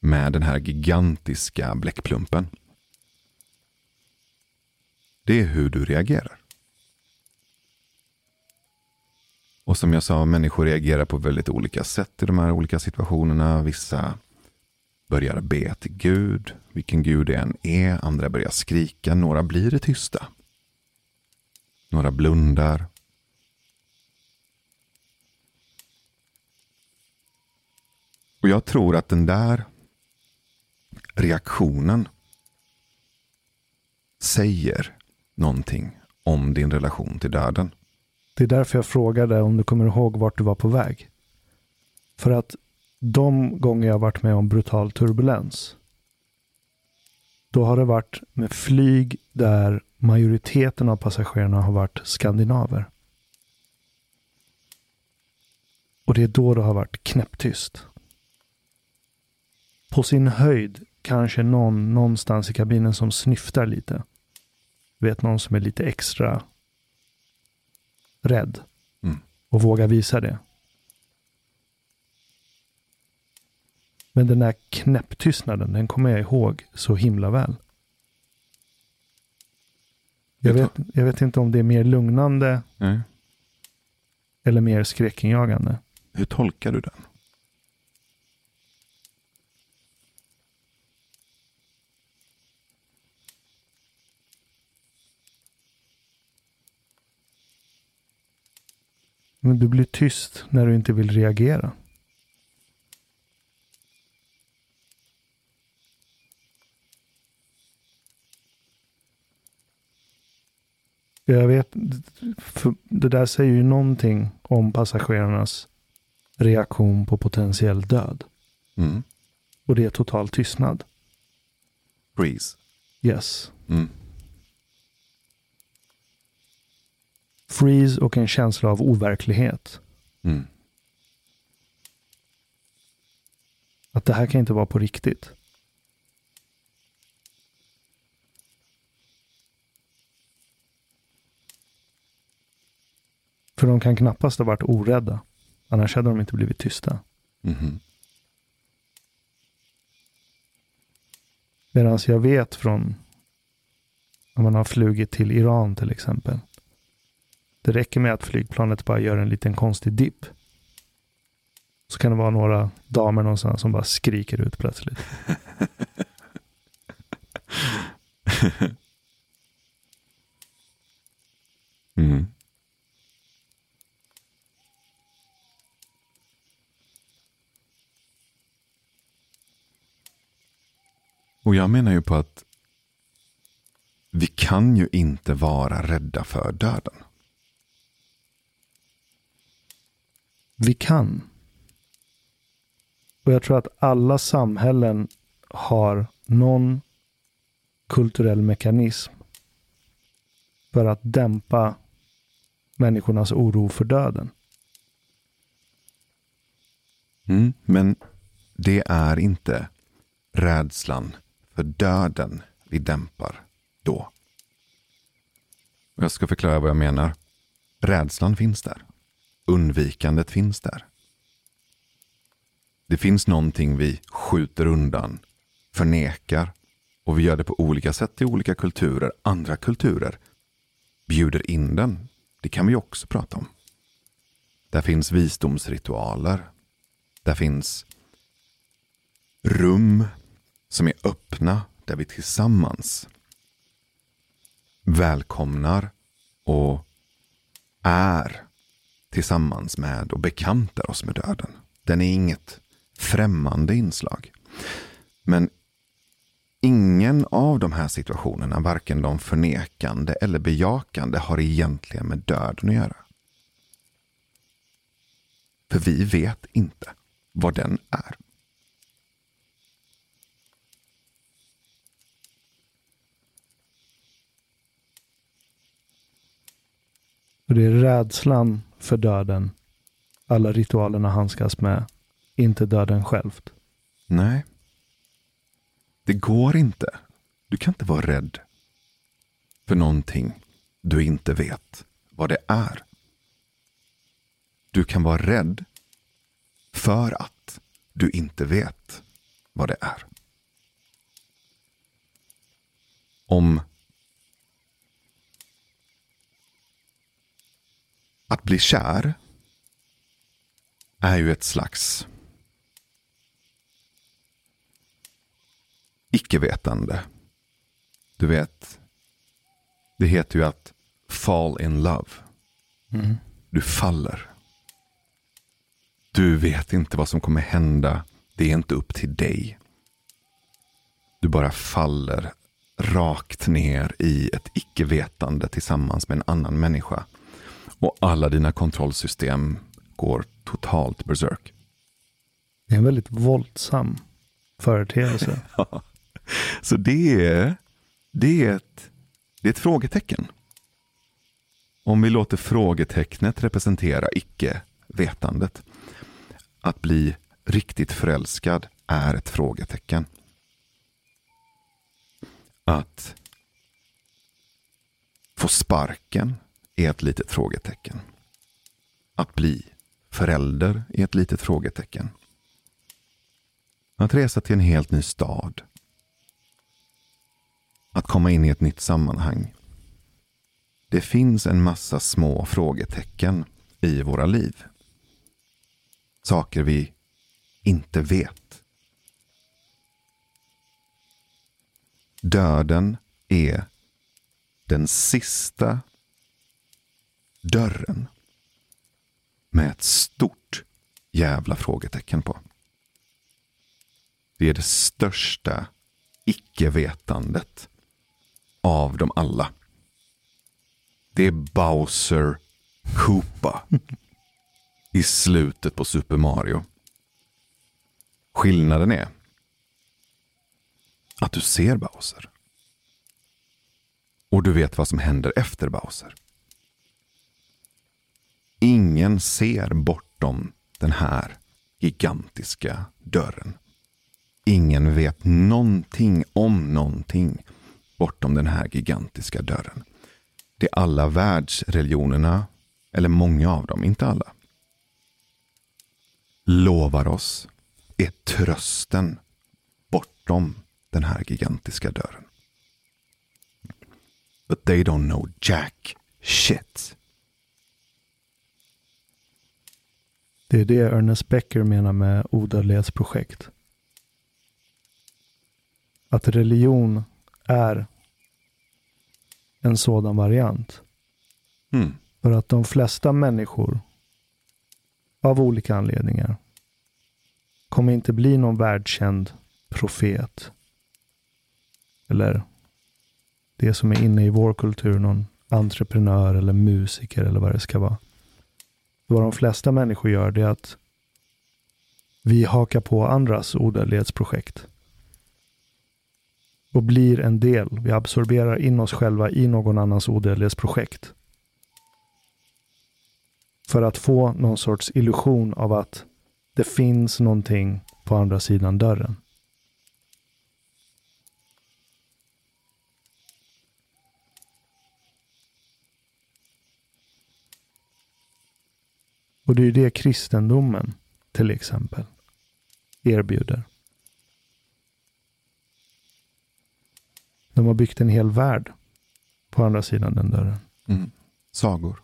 Med den här gigantiska bläckplumpen. Det är hur du reagerar. Och som jag sa, människor reagerar på väldigt olika sätt i de här olika situationerna. Vissa börjar be till Gud, vilken Gud det än är. Andra börjar skrika, några blir tysta. Några blundar. Och jag tror att den där reaktionen säger någonting om din relation till döden. Det är därför jag frågade om du kommer ihåg vart du var på väg. För att de gånger jag varit med om brutal turbulens då har det varit med flyg där majoriteten av passagerarna har varit skandinaver. Och det är då det har varit knäpptyst. På sin höjd kanske någon någonstans i kabinen som snyftar lite. Vet någon som är lite extra rädd. Mm. Och vågar visa det. Men den där knäpptystnaden, den kommer jag ihåg så himla väl. Jag vet, jag vet inte om det är mer lugnande Nej. eller mer skräckinjagande. Hur tolkar du den? Men du blir tyst när du inte vill reagera. Jag vet, det där säger ju någonting om passagerarnas reaktion på potentiell död. Mm. Och det är total tystnad. Breeze. Yes. Mm. Freeze och en känsla av overklighet. Mm. Att det här kan inte vara på riktigt. För de kan knappast ha varit orädda. Annars hade de inte blivit tysta. Mhm. Medan jag vet från när man har flugit till Iran till exempel. Det räcker med att flygplanet bara gör en liten konstig dipp. Så kan det vara några damer någonstans som bara skriker ut plötsligt. Mm. Och jag menar ju på att vi kan ju inte vara rädda för döden. Vi kan. Och jag tror att alla samhällen har någon kulturell mekanism för att dämpa människornas oro för döden. Mm. Men det är inte rädslan för döden vi dämpar då. Jag ska förklara vad jag menar. Rädslan finns där. Undvikandet finns där. Det finns någonting vi skjuter undan, förnekar och vi gör det på olika sätt i olika kulturer. Andra kulturer bjuder in den. Det kan vi också prata om. Där finns visdomsritualer. Där finns rum som är öppna där vi tillsammans välkomnar och är tillsammans med och bekantar oss med döden. Den är inget främmande inslag. Men ingen av de här situationerna, varken de förnekande eller bejakande, har egentligen med döden att göra. För vi vet inte vad den är. Och det är rädslan för döden alla ritualerna handskas med, inte döden självt. Nej. Det går inte. Du kan inte vara rädd för någonting du inte vet vad det är. Du kan vara rädd för att du inte vet vad det är. Om att bli kär är ju ett slags icke-vetande. Du vet, det heter ju att fall in love. Du faller. Du vet inte vad som kommer hända. Det är inte upp till dig. Du bara faller rakt ner i ett icke-vetande tillsammans med en annan människa. Och alla dina kontrollsystem går totalt berserk. Det är en väldigt våldsam företeelse. Så det är, det, är ett, det är ett frågetecken. Om vi låter frågetecknet representera icke-vetandet. Att bli riktigt förälskad är ett frågetecken. Att få sparken är ett litet frågetecken. Att bli förälder är ett litet frågetecken. Att resa till en helt ny stad. Att komma in i ett nytt sammanhang. Det finns en massa små frågetecken i våra liv. Saker vi inte vet. Döden är den sista dörren med ett stort jävla frågetecken på. Det är det största icke-vetandet av dem alla. Det är Bowser Koopa i slutet på Super Mario. Skillnaden är att du ser Bowser. Och du vet vad som händer efter Bowser. Ingen ser bortom den här gigantiska dörren. Ingen vet någonting om någonting bortom den här gigantiska dörren. Det är alla världsreligionerna, eller många av dem, inte alla, lovar oss är trösten bortom den här gigantiska dörren. But they don't know jack shit. Det är det Ernest Becker menar med odödlighetsprojekt. Att religion är en sådan variant. Mm. För att de flesta människor av olika anledningar kommer inte bli någon världskänd profet. Eller det som är inne i vår kultur, någon entreprenör eller musiker eller vad det ska vara. Vad de flesta människor gör det är att vi hakar på andras odödlighetsprojekt. Och blir en del. Vi absorberar in oss själva i någon annans odödlighetsprojekt. För att få någon sorts illusion av att det finns någonting på andra sidan dörren. Och det är det kristendomen till exempel erbjuder. De har byggt en hel värld på andra sidan den dörren. Mm. Sagor.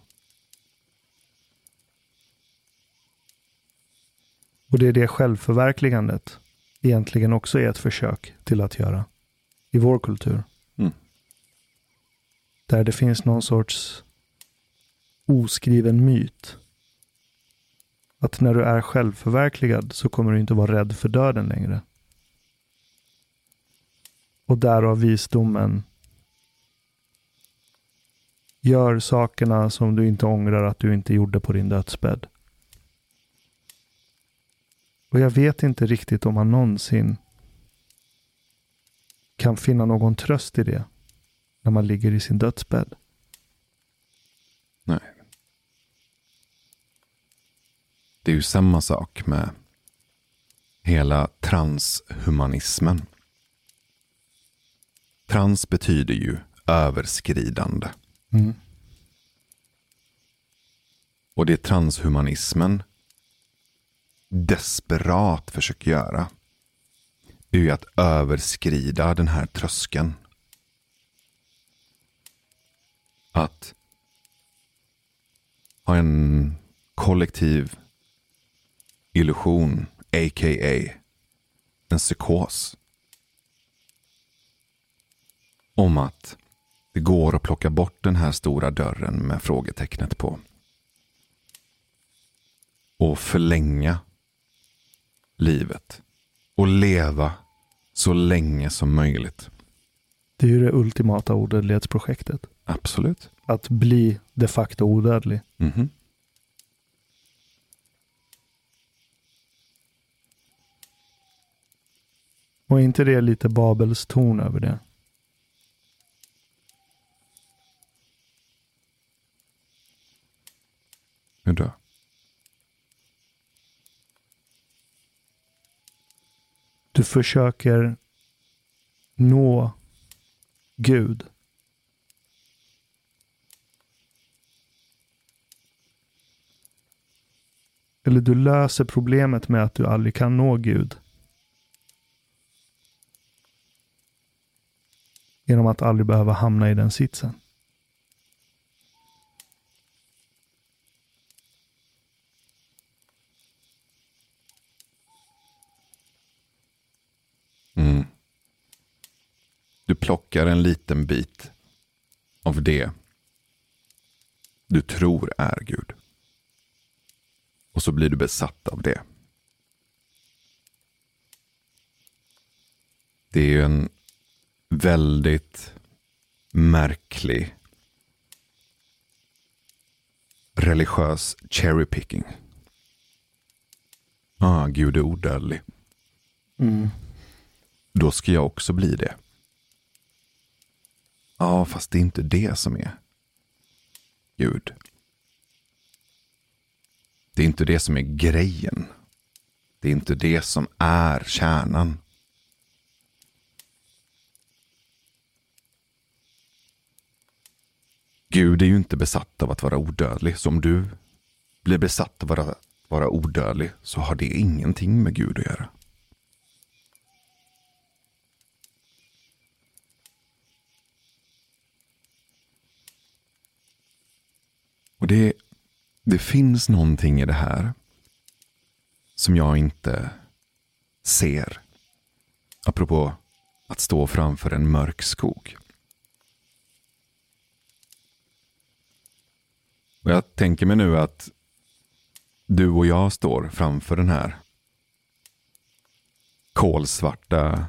Och det är det självförverkligandet egentligen också är ett försök till att göra i vår kultur. Mm. Där det finns någon sorts oskriven myt. Att när du är självförverkligad så kommer du inte vara rädd för döden längre. Och därav visdomen. Gör sakerna som du inte ångrar att du inte gjorde på din dödsbädd. Och jag vet inte riktigt om man någonsin kan finna någon tröst i det när man ligger i sin dödsbädd. Nej. Det är ju samma sak med hela transhumanismen. Trans betyder ju överskridande. Mm. Och det transhumanismen desperat försöker göra är ju att överskrida den här tröskeln. Att ha en kollektiv illusion, a.k.a. en psykos. Om att det går att plocka bort den här stora dörren med frågetecknet på. Och förlänga livet. Och leva så länge som möjligt. Det är ju det ultimata odödlighetsprojektet. Absolut. Att bli de facto odödlig. Mhm. Och inte det lite Babels ton över det? Hur då? Du försöker nå Gud. Eller du löser problemet med att du aldrig kan nå Gud. Genom att aldrig behöva hamna i den sitsen. Mm. Du plockar en liten bit av det du tror är Gud. Och så blir du besatt av det. Det är ju en väldigt märklig religiös cherry picking. Ah, Gud är odödlig. Mm. Då ska jag också bli det. Ja, fast det är inte det som är Gud. Det är inte det som är grejen. Det är inte det som är kärnan. Gud är ju inte besatt av att vara odödlig. Så om du blir besatt av att vara, odödlig så har det ingenting med Gud att göra. Och det, det finns någonting i det här som jag inte ser. Apropå att stå framför en mörk skog. Och jag tänker mig nu att du och jag står framför den här kolsvarta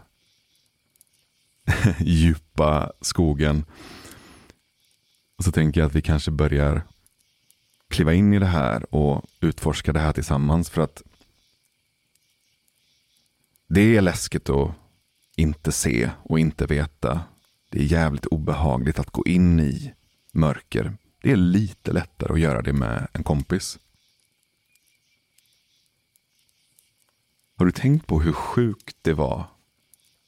djupa skogen. Och så tänker jag att vi kanske börjar kliva in i det här och utforska det här tillsammans. För att det är läskigt att inte se och inte veta. Det är jävligt obehagligt att gå in i mörker. Det är lite lättare att göra det med en kompis. Har du tänkt på hur sjukt det var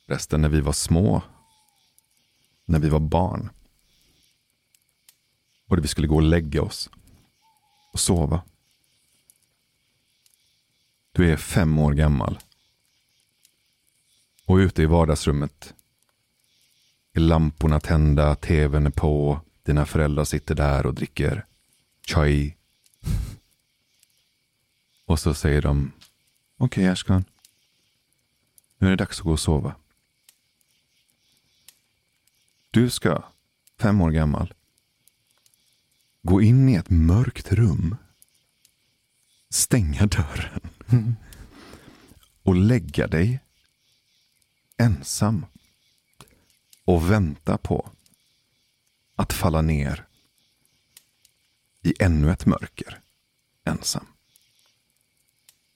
resten när vi var små? När vi var barn. Och vi skulle gå och lägga oss och sova. Du är fem år gammal. Och ute i vardagsrummet är lamporna tända, tvn är på, dina föräldrar sitter där och dricker chai. Och så säger de, okej okay, Ashkan, nu är det dags att gå och sova. Du ska, fem år gammal, gå in i ett mörkt rum, stänga dörren och lägga dig ensam och vänta på att falla ner i ännu ett mörker ensam.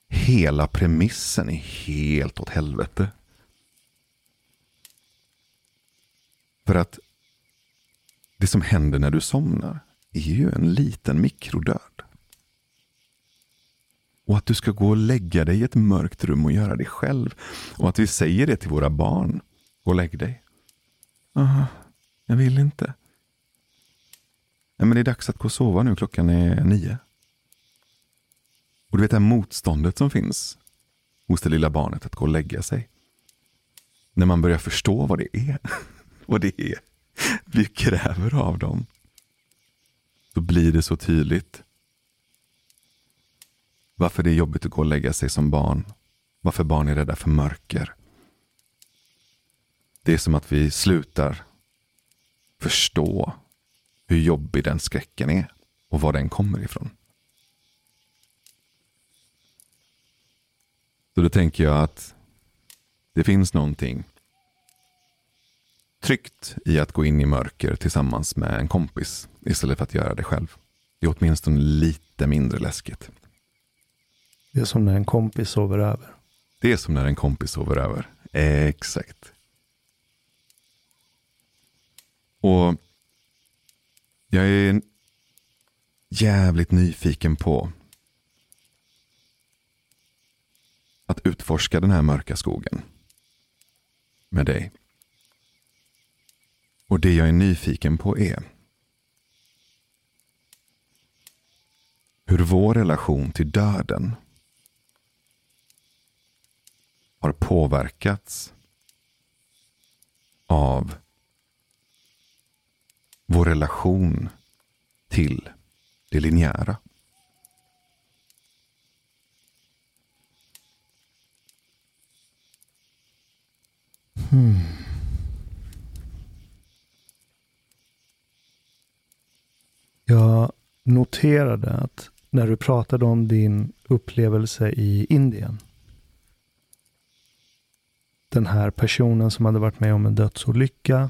Hela premissen är helt åt helvete. För att det som händer när du somnar är ju en liten mikrodöd. Och att du ska gå och lägga dig i ett mörkt rum och göra det själv. Och att vi säger det till våra barn. Gå och lägg dig. Aha, jag vill inte. Nej, men det är dags att gå och sova nu. Klockan är nio. Och du vet det här motståndet som finns hos det lilla barnet att gå och lägga sig. När man börjar förstå vad det är. vad det är vi kräver av dem då blir det så tydligt. Varför det är jobbigt att gå och lägga sig som barn. Varför barn är rädda för mörker. Det är som att vi slutar förstå hur jobbig den skräcken är och var den kommer ifrån. Så då tänker jag att det finns någonting tryggt i att gå in i mörker tillsammans med en kompis istället för att göra det själv. Det är åtminstone lite mindre läskigt. Det är som när en kompis sover över. Det är som när en kompis sover över. Exakt. Och jag är jävligt nyfiken på att utforska den här mörka skogen med dig. Och det jag är nyfiken på är hur vår relation till döden har påverkats av vår relation till det linjära. Hmm. Jag noterade att när du pratade om din upplevelse i Indien. Den här personen som hade varit med om en dödsolycka.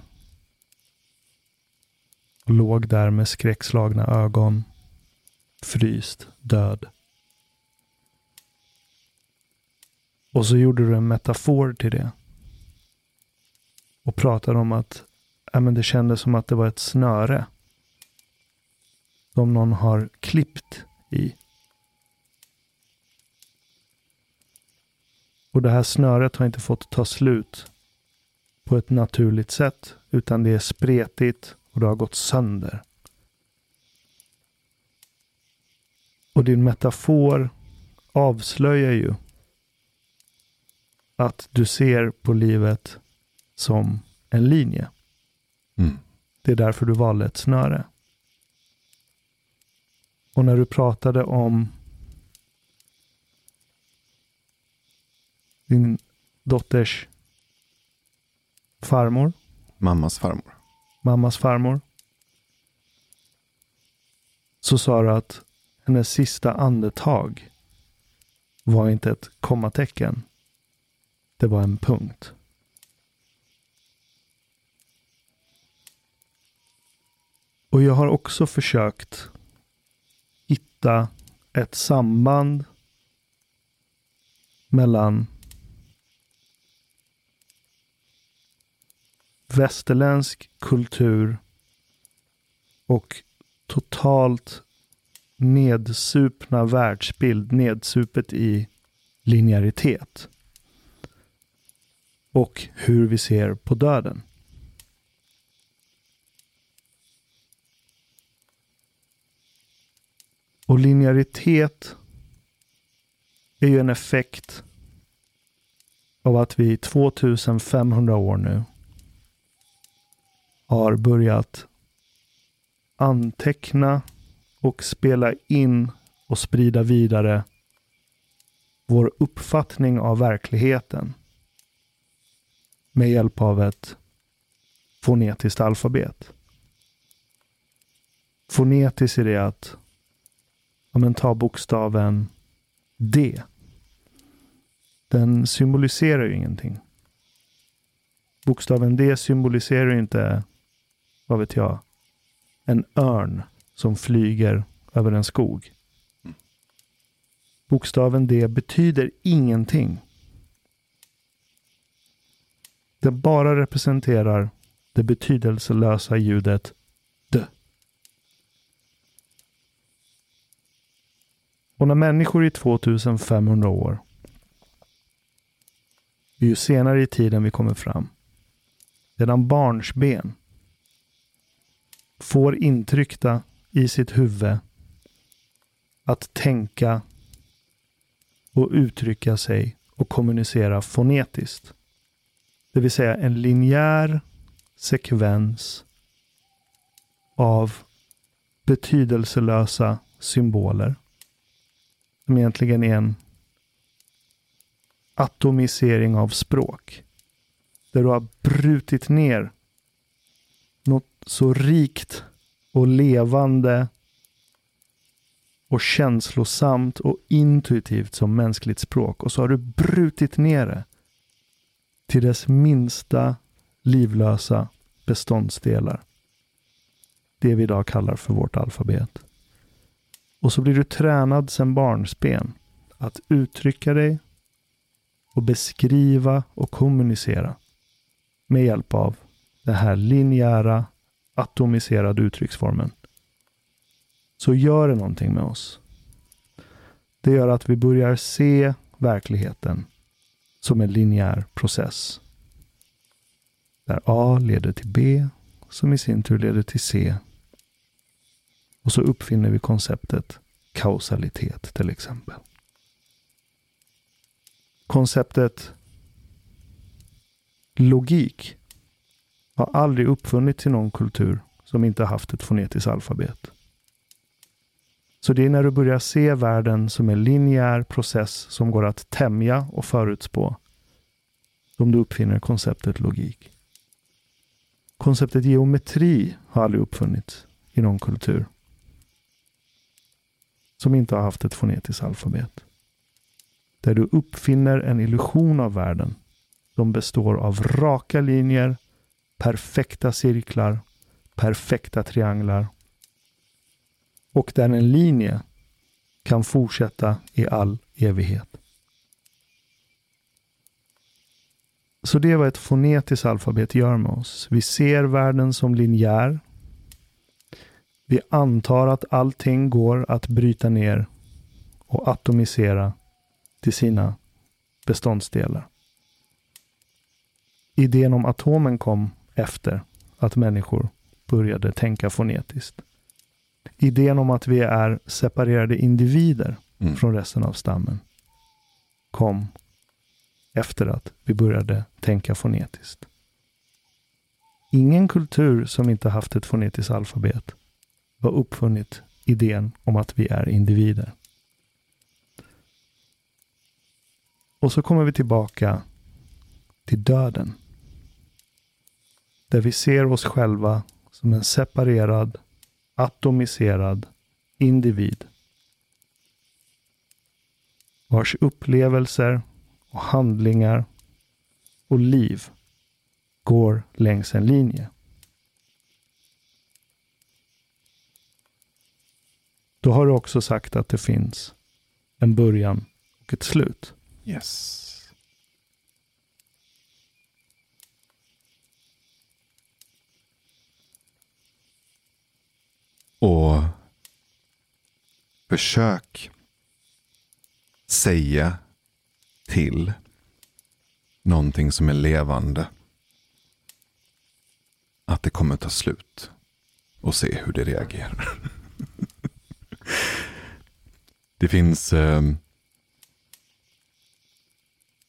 Låg där med skräckslagna ögon. Fryst, död. Och så gjorde du en metafor till det. Och pratade om att ja, men det kändes som att det var ett snöre. Som någon har klippt i. Och det här snöret har inte fått ta slut på ett naturligt sätt. Utan det är spretigt och det har gått sönder. Och din metafor avslöjar ju att du ser på livet som en linje. Mm. Det är därför du valde ett snöre. Och när du pratade om din dotters farmor, Mammas farmor mammas farmor, så sa du att hennes sista andetag var inte ett kommatecken. Det var en punkt. Och jag har också försökt hitta ett samband mellan västerländsk kultur och totalt nedsupna världsbild, nedsupet i linjäritet. Och hur vi ser på döden. Och linjäritet är ju en effekt av att vi i 2500 år nu har börjat anteckna och spela in och sprida vidare vår uppfattning av verkligheten med hjälp av ett fonetiskt alfabet. Fonetiskt är det att ja, men ta bokstaven D. Den symboliserar ju ingenting. Bokstaven D symboliserar ju inte, vad vet jag, en örn som flyger över en skog. Bokstaven D betyder ingenting. Det bara representerar det betydelselösa ljudet D. Och när människor i 2500 år, ju senare i tiden vi kommer fram, redan barnsben, får intryckta i sitt huvud att tänka och uttrycka sig och kommunicera fonetiskt. Det vill säga en linjär sekvens av betydelselösa symboler. Som egentligen är en atomisering av språk. Där du har brutit ner så rikt och levande och känslosamt och intuitivt som mänskligt språk. Och så har du brutit ner det till dess minsta livlösa beståndsdelar. Det vi idag kallar för vårt alfabet. Och så blir du tränad sedan barnsben att uttrycka dig och beskriva och kommunicera med hjälp av det här linjära atomiserade uttrycksformen så gör det någonting med oss. Det gör att vi börjar se verkligheten som en linjär process. Där A leder till B, som i sin tur leder till C. Och så uppfinner vi konceptet kausalitet till exempel. Konceptet logik har aldrig uppfunnits i någon kultur som inte haft ett fonetiskt alfabet. Så det är när du börjar se världen som en linjär process som går att tämja och förutspå som du uppfinner konceptet logik. Konceptet geometri har aldrig uppfunnits i någon kultur som inte har haft ett fonetiskt alfabet. Där du uppfinner en illusion av världen som består av raka linjer, perfekta cirklar, perfekta trianglar och där en linje kan fortsätta i all evighet. Så det är vad ett fonetiskt alfabet gör med oss. Vi ser världen som linjär. Vi antar att allting går att bryta ner och atomisera till sina beståndsdelar. Idén om atomen kom efter att människor började tänka fonetiskt. Idén om att vi är separerade individer mm. från resten av stammen kom efter att vi började tänka fonetiskt. Ingen kultur som inte haft ett fonetiskt alfabet har uppfunnit idén om att vi är individer. Och så kommer vi tillbaka till döden. Där vi ser oss själva som en separerad, atomiserad individ. Vars upplevelser och handlingar och liv går längs en linje. Då har du också sagt att det finns en början och ett slut. Yes. Och försök säga till någonting som är levande att det kommer ta slut och se hur det reagerar. det finns eh,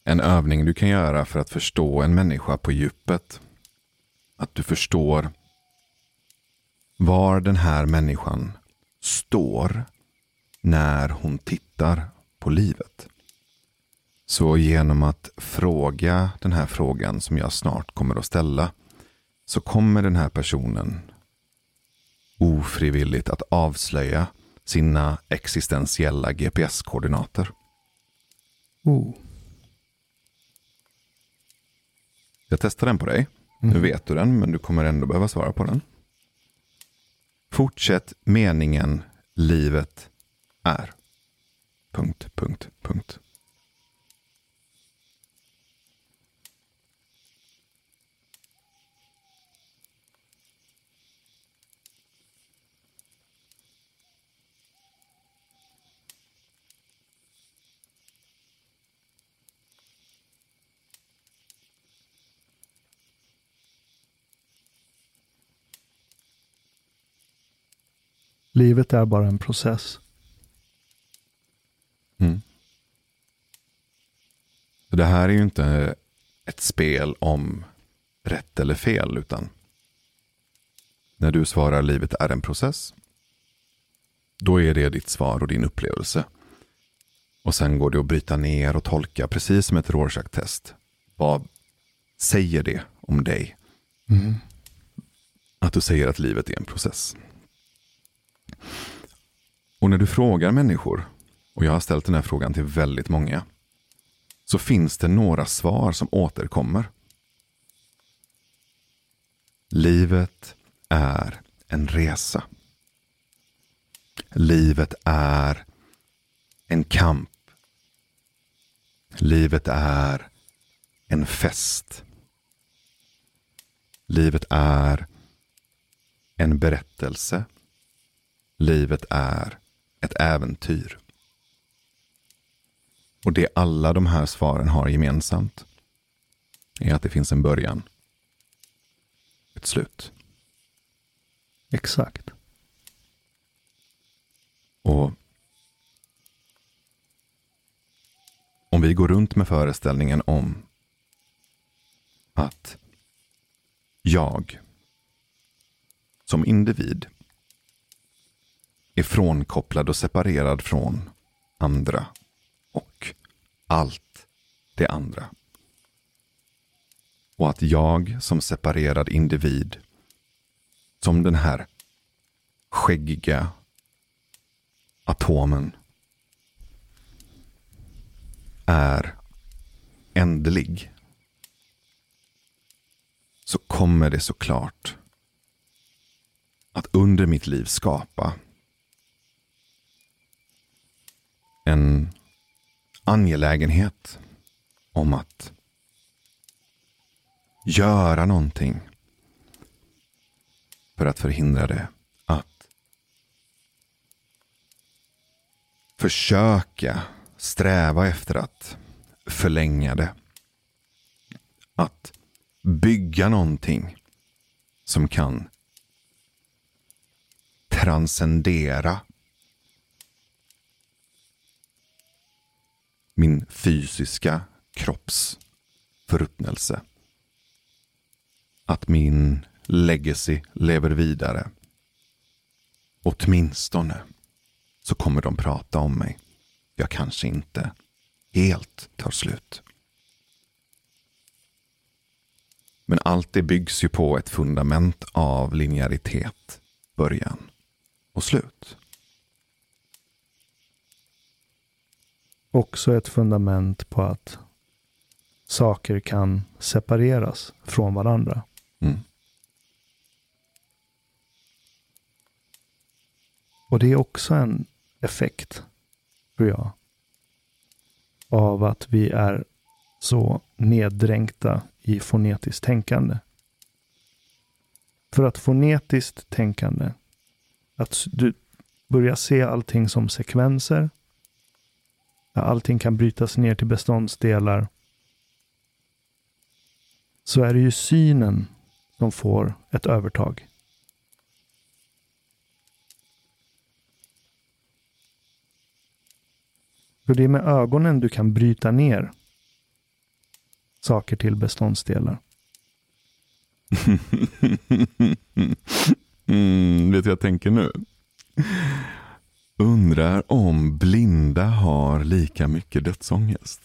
en övning du kan göra för att förstå en människa på djupet. Att du förstår var den här människan står när hon tittar på livet. Så genom att fråga den här frågan som jag snart kommer att ställa så kommer den här personen ofrivilligt att avslöja sina existentiella GPS-koordinater. Oh. Jag testar den på dig. Mm. Nu vet du den, men du kommer ändå behöva svara på den. Fortsätt meningen livet är. Punkt, punkt, punkt. Livet är bara en process. Mm. Det här är ju inte ett spel om rätt eller fel, utan när du svarar livet är en process, då är det ditt svar och din upplevelse. Och sen går det att bryta ner och tolka, precis som ett Rorschach-test. Vad säger det om dig? Mm. Att du säger att livet är en process. Och när du frågar människor, och jag har ställt den här frågan till väldigt många, så finns det några svar som återkommer. Livet är en resa. Livet är en kamp. Livet är en fest. Livet är en berättelse. Livet är ett äventyr. Och det alla de här svaren har gemensamt är att det finns en början. Ett slut. Exakt. Och om vi går runt med föreställningen om att jag som individ är frånkopplad och separerad från andra och allt det andra. Och att jag som separerad individ, som den här skäggiga atomen, är ändlig. Så kommer det såklart att under mitt liv skapa en angelägenhet om att göra någonting för att förhindra det. Att försöka sträva efter att förlänga det. Att bygga någonting som kan transcendera min fysiska kropps förruttnelse. Att min legacy lever vidare. Åtminstone så kommer de prata om mig. Jag kanske inte helt tar slut. Men allt det byggs ju på ett fundament av linjäritet, början och slut. Också ett fundament på att saker kan separeras från varandra. Mm. Och det är också en effekt, tror jag, av att vi är så neddränkta i fonetiskt tänkande. För att fonetiskt tänkande, att du börjar se allting som sekvenser, där allting kan brytas ner till beståndsdelar. Så är det ju synen som får ett övertag. För det är med ögonen du kan bryta ner saker till beståndsdelar. mm, vet du vad jag tänker nu? Undrar om blinda har lika mycket dödsångest.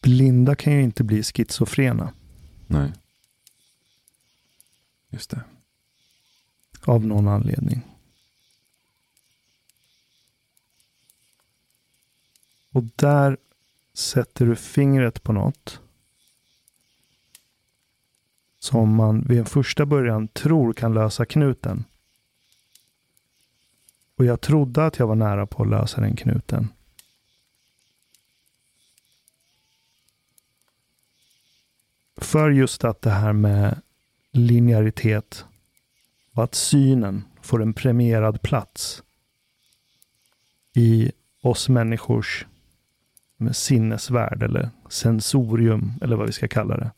Blinda kan ju inte bli schizofrena. Nej. Just det. Av någon anledning. Och där sätter du fingret på något som man vid en första början tror kan lösa knuten. Och jag trodde att jag var nära på att lösa den knuten. För just att det här med linjäritet och att synen får en premierad plats i oss människors sinnesvärld eller sensorium eller vad vi ska kalla det.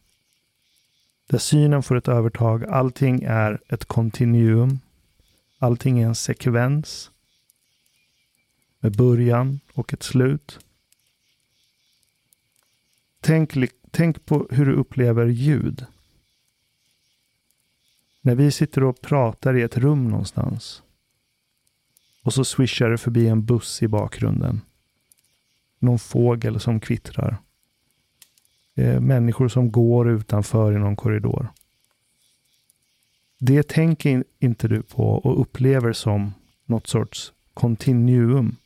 Där synen får ett övertag. Allting är ett kontinuum. Allting är en sekvens. Med början och ett slut. Tänk, tänk på hur du upplever ljud. När vi sitter och pratar i ett rum någonstans. Och så swishar det förbi en buss i bakgrunden. Någon fågel som kvittrar eh, människor som går utanför i någon korridor. Det tänker inte du på och upplever som något sorts kontinuum.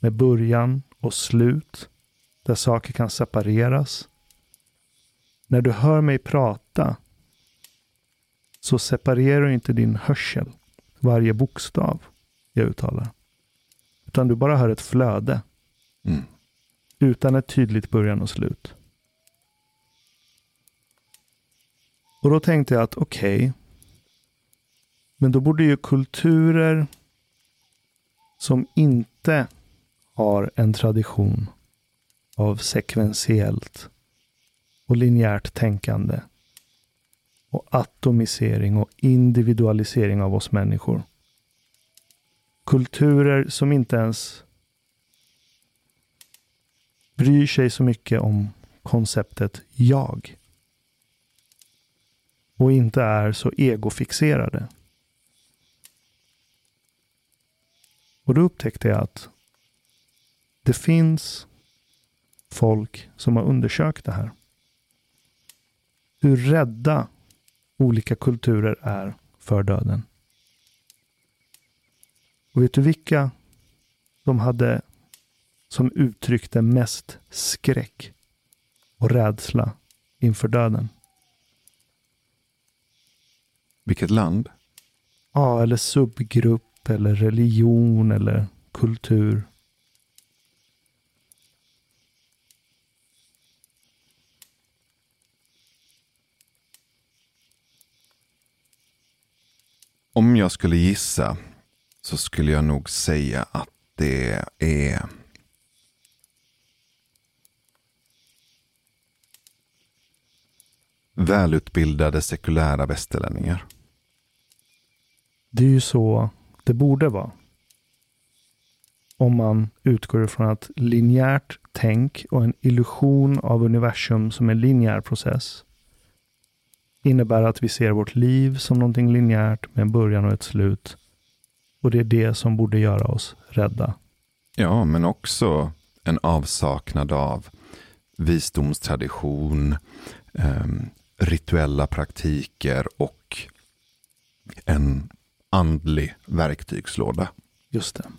Med början och slut. Där saker kan separeras. När du hör mig prata så separerar inte din hörsel varje bokstav jag uttalar. Utan du bara hör ett flöde. Mm. Utan ett tydligt början och slut. Och då tänkte jag att okej. Okay, men då borde ju kulturer som inte har en tradition av sekventiellt och linjärt tänkande och atomisering och individualisering av oss människor. Kulturer som inte ens bryr sig så mycket om konceptet jag. Och inte är så egofixerade. Och då upptäckte jag att det finns folk som har undersökt det här. Hur rädda olika kulturer är för döden. Och vet du vilka de hade som uttryckte mest skräck och rädsla inför döden? Vilket land? Ja, eller subgrupp eller religion eller kultur. Om jag skulle gissa så skulle jag nog säga att det är välutbildade sekulära västerlänningar. Det är ju så det borde vara. Om man utgår ifrån att linjärt tänk och en illusion av universum som en linjär process innebär att vi ser vårt liv som någonting linjärt med en början och ett slut. Och det är det som borde göra oss rädda. Ja, men också en avsaknad av visdomstradition, eh, rituella praktiker och en andlig verktygslåda. Just det.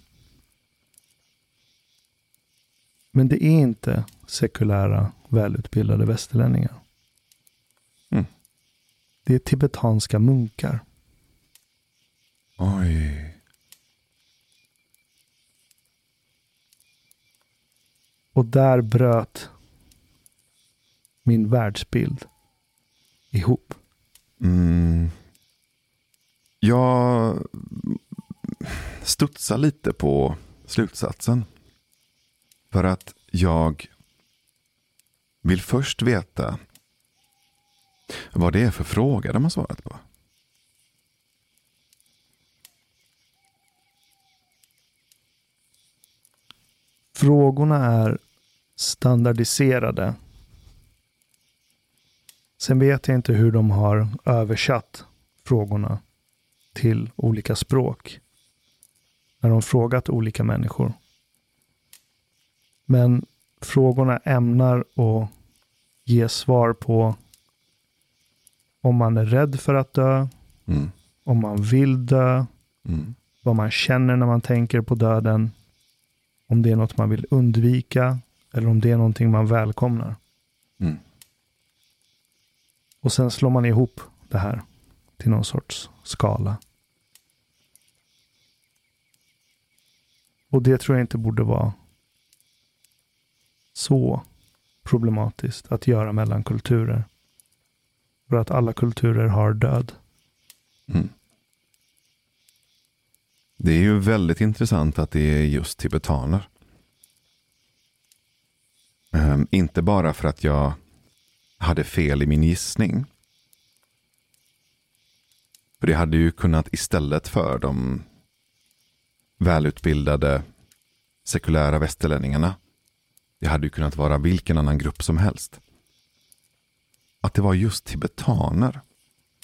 Men det är inte sekulära, välutbildade västerlänningar. Mm. Det är tibetanska munkar. Oj. Och där bröt min världsbild ihop. Mm. Jag studsar lite på slutsatsen. För att jag vill först veta vad det är för fråga de har svarat på. Frågorna är standardiserade. Sen vet jag inte hur de har översatt frågorna till olika språk. När de frågat olika människor. Men frågorna ämnar att ge svar på om man är rädd för att dö, mm. om man vill dö, mm. vad man känner när man tänker på döden, om det är något man vill undvika eller om det är någonting man välkomnar. Mm. Och sen slår man ihop det här till någon sorts skala. Och det tror jag inte borde vara så problematiskt att göra mellan kulturer. För att alla kulturer har död. Mm. Det är ju väldigt intressant att det är just tibetaner. Um, inte bara för att jag hade fel i min gissning. För det hade ju kunnat istället för de välutbildade sekulära västerlänningarna. Det hade ju kunnat vara vilken annan grupp som helst. Att det var just tibetaner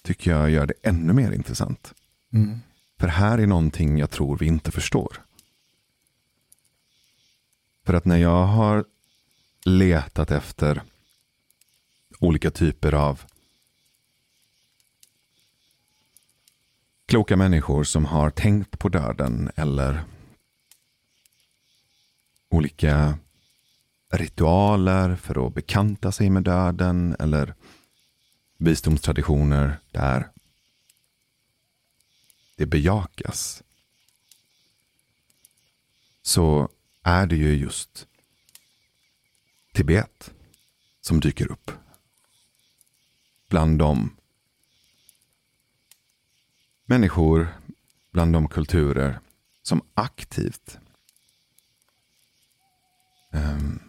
tycker jag gör det ännu mer intressant. Mm. För här är någonting jag tror vi inte förstår. För att när jag har letat efter olika typer av kloka människor som har tänkt på döden eller olika ritualer för att bekanta sig med döden eller visdomstraditioner där det bejakas. så är det ju just Tibet som dyker upp. Bland de människor, bland de kulturer som aktivt um,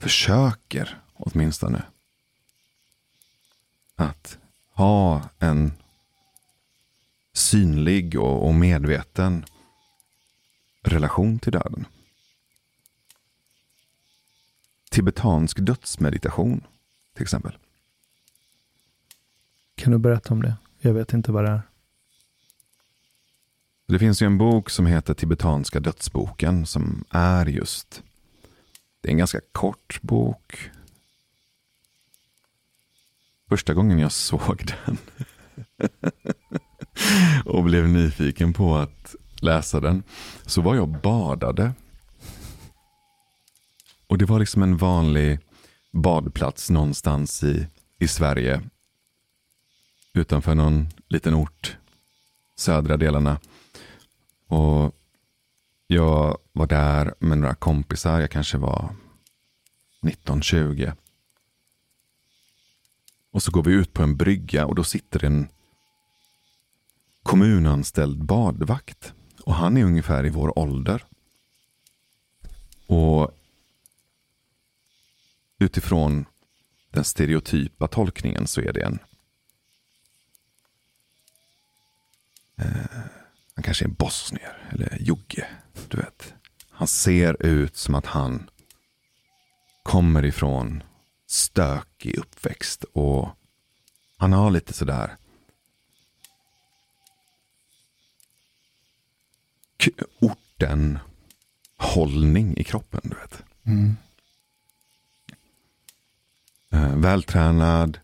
försöker åtminstone att ha en synlig och, och medveten relation till döden. Tibetansk dödsmeditation till exempel. Kan du berätta om det? Jag vet inte vad det är. Det finns ju en bok som heter Tibetanska dödsboken som är just det är en ganska kort bok. Första gången jag såg den och blev nyfiken på att läsa den så var jag badade. Och det var liksom en vanlig badplats någonstans i, i Sverige. Utanför någon liten ort. Södra delarna. Och jag var där med några kompisar. Jag kanske var 19-20. Och så går vi ut på en brygga och då sitter en kommunanställd badvakt. Och han är ungefär i vår ålder. Och utifrån den stereotypa tolkningen så är det en eh, han kanske är bosnier eller jugge. Du vet. Han ser ut som att han kommer ifrån stökig uppväxt och han har lite sådär orten hållning i kroppen. Du vet. Mm. Eh, vältränad,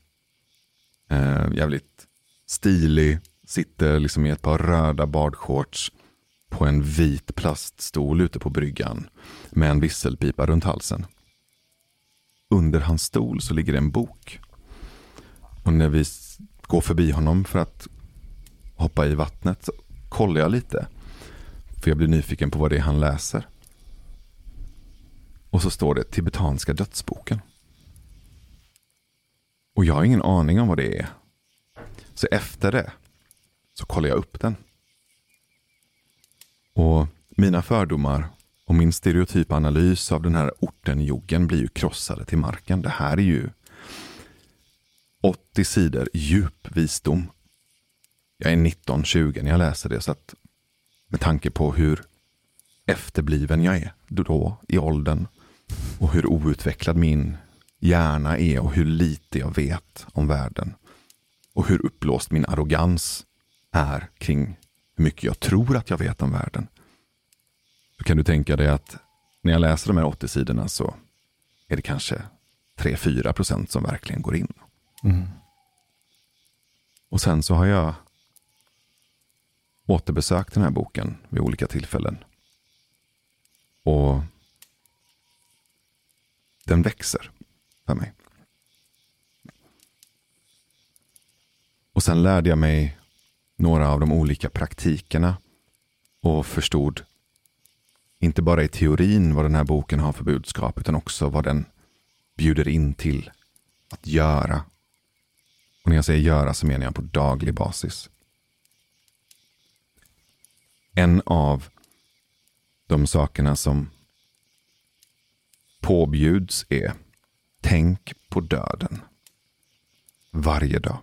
eh, jävligt stilig, sitter liksom i ett par röda badshorts på en vit plaststol ute på bryggan med en visselpipa runt halsen. Under hans stol så ligger en bok. Och när vi går förbi honom för att hoppa i vattnet så kollar jag lite. För jag blir nyfiken på vad det är han läser. Och så står det tibetanska dödsboken. Och jag har ingen aning om vad det är. Så efter det så kollar jag upp den. Och mina fördomar och min stereotypa analys av den här orten joggen blir ju krossade till marken. Det här är ju 80 sidor djup visdom. Jag är 19-20 när jag läser det, så att med tanke på hur efterbliven jag är då i åldern och hur outvecklad min hjärna är och hur lite jag vet om världen och hur upplåst min arrogans är kring hur mycket jag tror att jag vet om världen. Då kan du tänka dig att när jag läser de här 80 sidorna så är det kanske 3-4 procent som verkligen går in. Mm. Och sen så har jag återbesökt den här boken vid olika tillfällen. Och den växer för mig. Och sen lärde jag mig några av de olika praktikerna och förstod inte bara i teorin vad den här boken har för budskap utan också vad den bjuder in till att göra. Och när jag säger göra så menar jag på daglig basis. En av de sakerna som påbjuds är tänk på döden. Varje dag.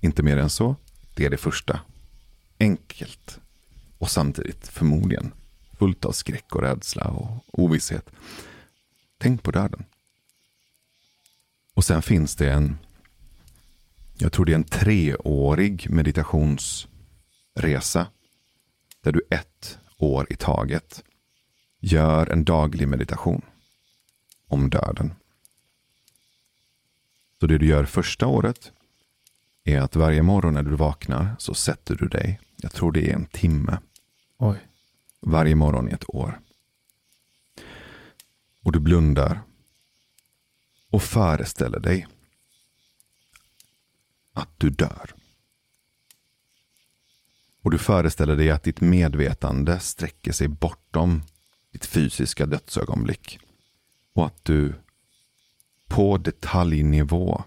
Inte mer än så. Det är det första. Enkelt. Och samtidigt förmodligen fullt av skräck och rädsla och ovisshet. Tänk på döden. Och sen finns det en, jag tror det är en treårig meditationsresa. Där du ett år i taget gör en daglig meditation om döden. Så det du gör första året är att varje morgon när du vaknar så sätter du dig, jag tror det är en timme, Oj. varje morgon i ett år. Och du blundar och föreställer dig att du dör. Och du föreställer dig att ditt medvetande sträcker sig bortom ditt fysiska dödsögonblick. Och att du på detaljnivå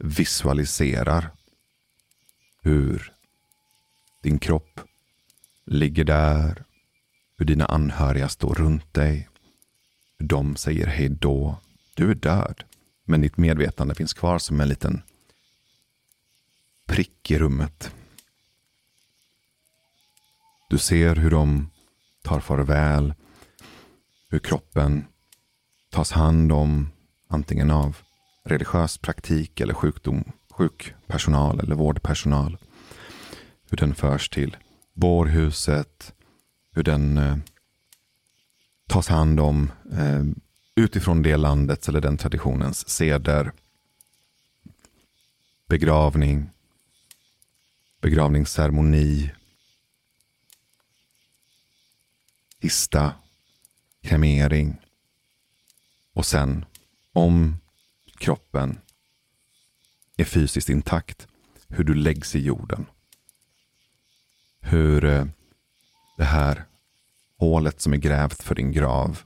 visualiserar hur din kropp ligger där, hur dina anhöriga står runt dig, hur de säger hej då. Du är död, men ditt medvetande finns kvar som en liten prick i rummet. Du ser hur de tar farväl, hur kroppen tas hand om antingen av religiös praktik eller sjukdom, sjukpersonal eller vårdpersonal. Hur den förs till bårhuset, hur den eh, tas hand om eh, utifrån det landets eller den traditionens seder. Begravning, begravningsceremoni, kista, kremering och sen om kroppen är fysiskt intakt, hur du läggs i jorden. Hur eh, det här hålet som är grävt för din grav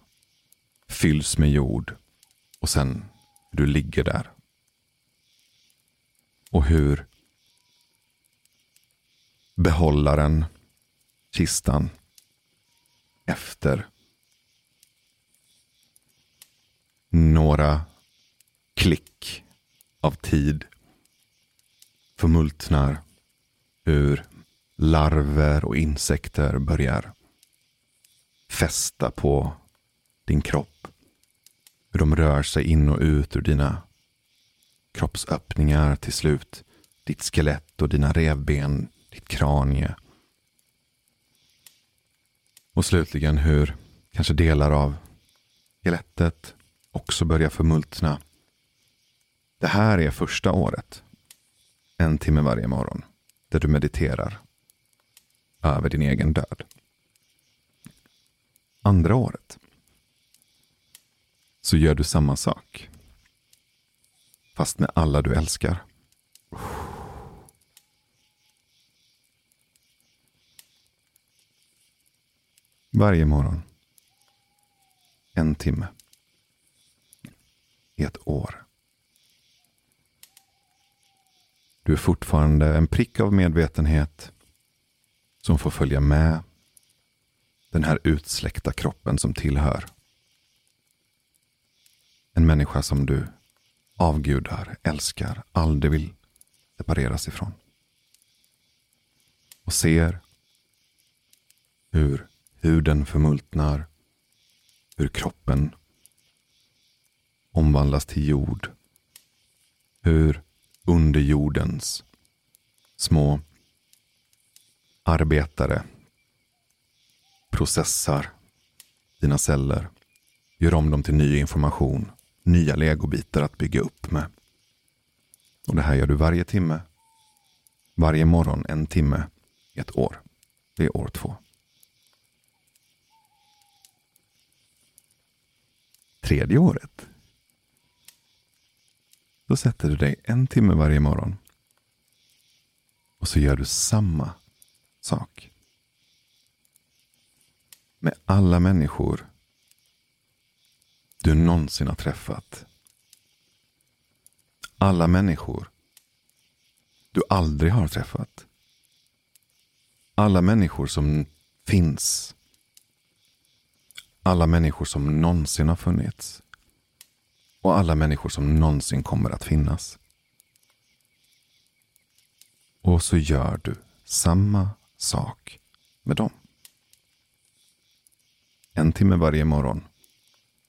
fylls med jord och sen hur du ligger där. Och hur behållaren, kistan, efter några klick av tid förmultnar hur larver och insekter börjar fästa på din kropp. Hur de rör sig in och ut ur dina kroppsöppningar till slut. Ditt skelett och dina revben, ditt kranie. Och slutligen hur kanske delar av skelettet också börjar förmultna. Det här är första året. En timme varje morgon. Där du mediterar över din egen död. Andra året så gör du samma sak. Fast med alla du älskar. Varje morgon. En timme. I ett år. Du är fortfarande en prick av medvetenhet som får följa med den här utsläckta kroppen som tillhör. En människa som du avgudar, älskar, aldrig vill separeras ifrån. Och ser hur huden förmultnar, hur kroppen omvandlas till jord. Hur underjordens små arbetare processar dina celler, gör om dem till ny information, nya legobitar att bygga upp med. Och det här gör du varje timme, varje morgon en timme i ett år. Det är år två. Tredje året. Då sätter du dig en timme varje morgon. Och så gör du samma sak. Med alla människor du någonsin har träffat. Alla människor du aldrig har träffat. Alla människor som finns. Alla människor som någonsin har funnits. Och alla människor som någonsin kommer att finnas. Och så gör du samma sak med dem. En timme varje morgon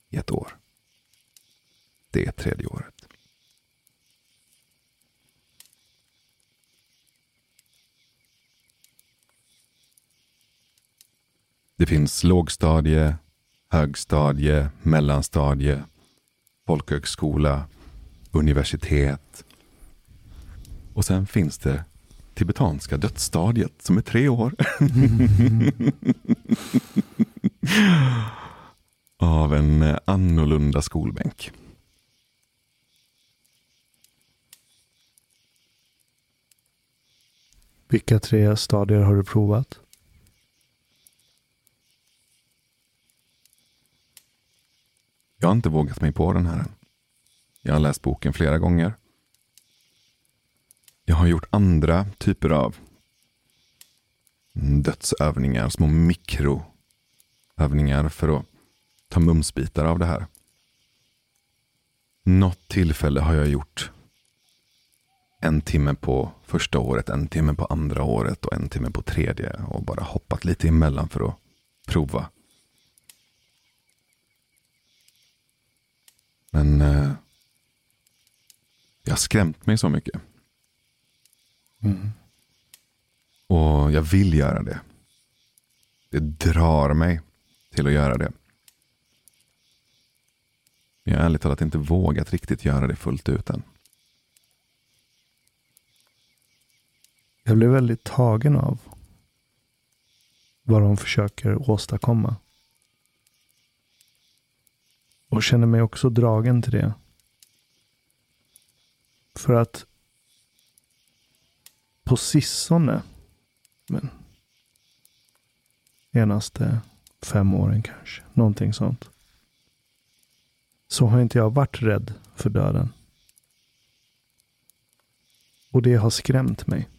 i ett år. Det är tredje året. Det finns lågstadie, högstadie, mellanstadie, folkhögskola, universitet. Och sen finns det tibetanska dödsstadiet som är tre år. Av en annorlunda skolbänk. Vilka tre stadier har du provat? Jag har inte vågat mig på den här än. Jag har läst boken flera gånger. Jag har gjort andra typer av mm, dödsövningar, små mikroövningar för att ta mumsbitar av det här. Något tillfälle har jag gjort en timme på första året, en timme på andra året och en timme på tredje och bara hoppat lite emellan för att prova. Men eh, jag har skrämt mig så mycket. Mm. Och jag vill göra det. Det drar mig till att göra det. Men jag har ärligt talat inte vågat riktigt göra det fullt ut än. Jag blev väldigt tagen av vad de försöker åstadkomma. Och känner mig också dragen till det. För att på sistone, men senaste fem åren kanske, någonting sånt. Så har inte jag varit rädd för döden. Och det har skrämt mig.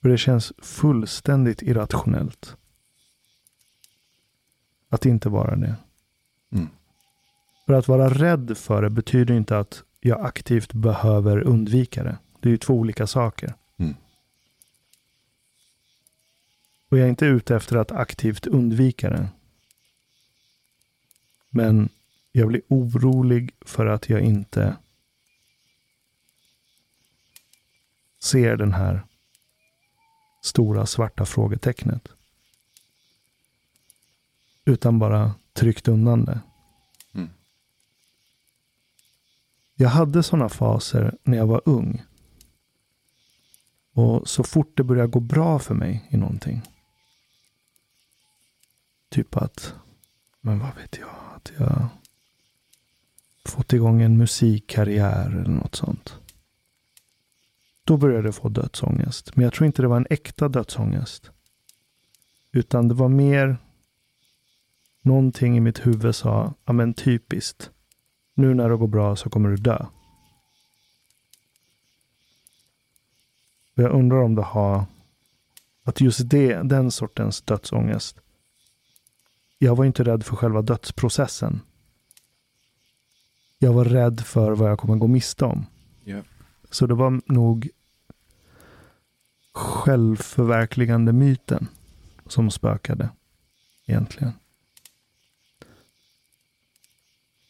För det känns fullständigt irrationellt. Att inte vara det. Mm. För att vara rädd för det betyder inte att jag aktivt behöver undvika det. Det är ju två olika saker. Mm. Och jag är inte ute efter att aktivt undvika det. Men jag blir orolig för att jag inte ser den här stora svarta frågetecknet. Utan bara tryckt undan det. Mm. Jag hade sådana faser när jag var ung. Och så fort det började gå bra för mig i någonting. Typ att, men vad vet jag, att jag fått igång en musikkarriär eller något sånt. Då började jag få dödsångest. Men jag tror inte det var en äkta dödsångest. Utan det var mer någonting i mitt huvud sa, ja men typiskt. Nu när det går bra så kommer du dö. Jag undrar om det har, att just det, den sortens dödsångest. Jag var inte rädd för själva dödsprocessen. Jag var rädd för vad jag kommer gå miste om. Yeah. Så det var nog självförverkligande myten som spökade egentligen.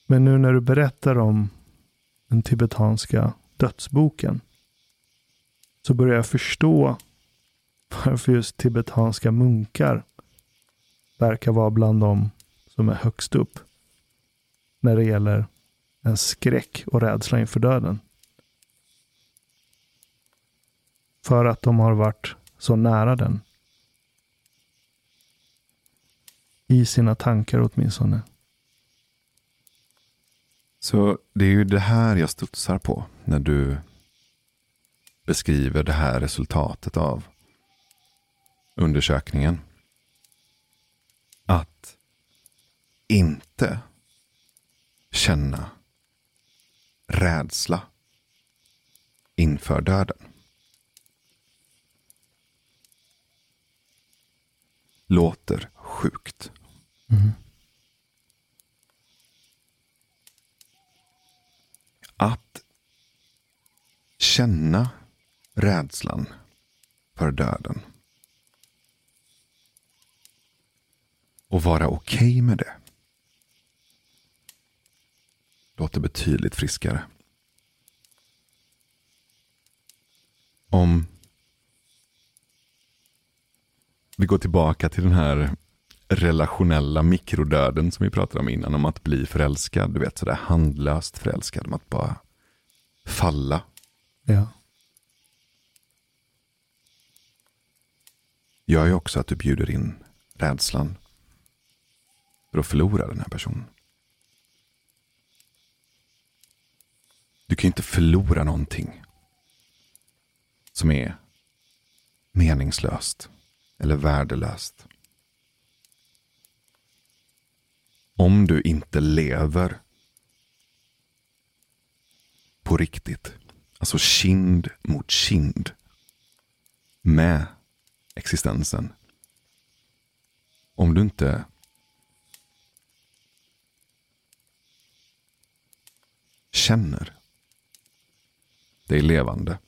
Men nu när du berättar om den tibetanska dödsboken så börjar jag förstå varför just tibetanska munkar verkar vara bland de som är högst upp när det gäller en skräck och rädsla inför döden. För att de har varit så nära den. I sina tankar åtminstone. Så det är ju det här jag studsar på när du beskriver det här resultatet av undersökningen. Att inte känna rädsla inför döden. Låter sjukt. Mm. Att känna rädslan för döden. Och vara okej okay med det. Låter betydligt friskare. Om vi går tillbaka till den här relationella mikrodöden som vi pratade om innan. Om att bli förälskad. Du vet sådär handlöst förälskad. Om att bara falla. Ja. Gör ju också att du bjuder in rädslan. För att förlora den här personen. Du kan ju inte förlora någonting som är meningslöst eller värdelöst. Om du inte lever på riktigt, alltså kind mot kind med existensen. Om du inte känner dig levande.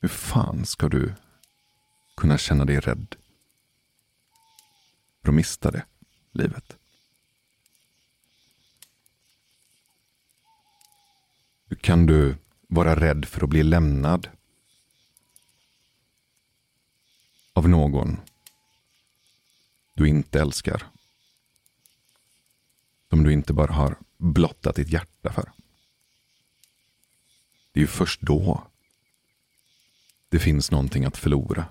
Hur fan ska du kunna känna dig rädd för att mista det livet? Kan du vara rädd för att bli lämnad av någon du inte älskar? Som du inte bara har blottat ditt hjärta för. Det är ju först då det finns någonting att förlora.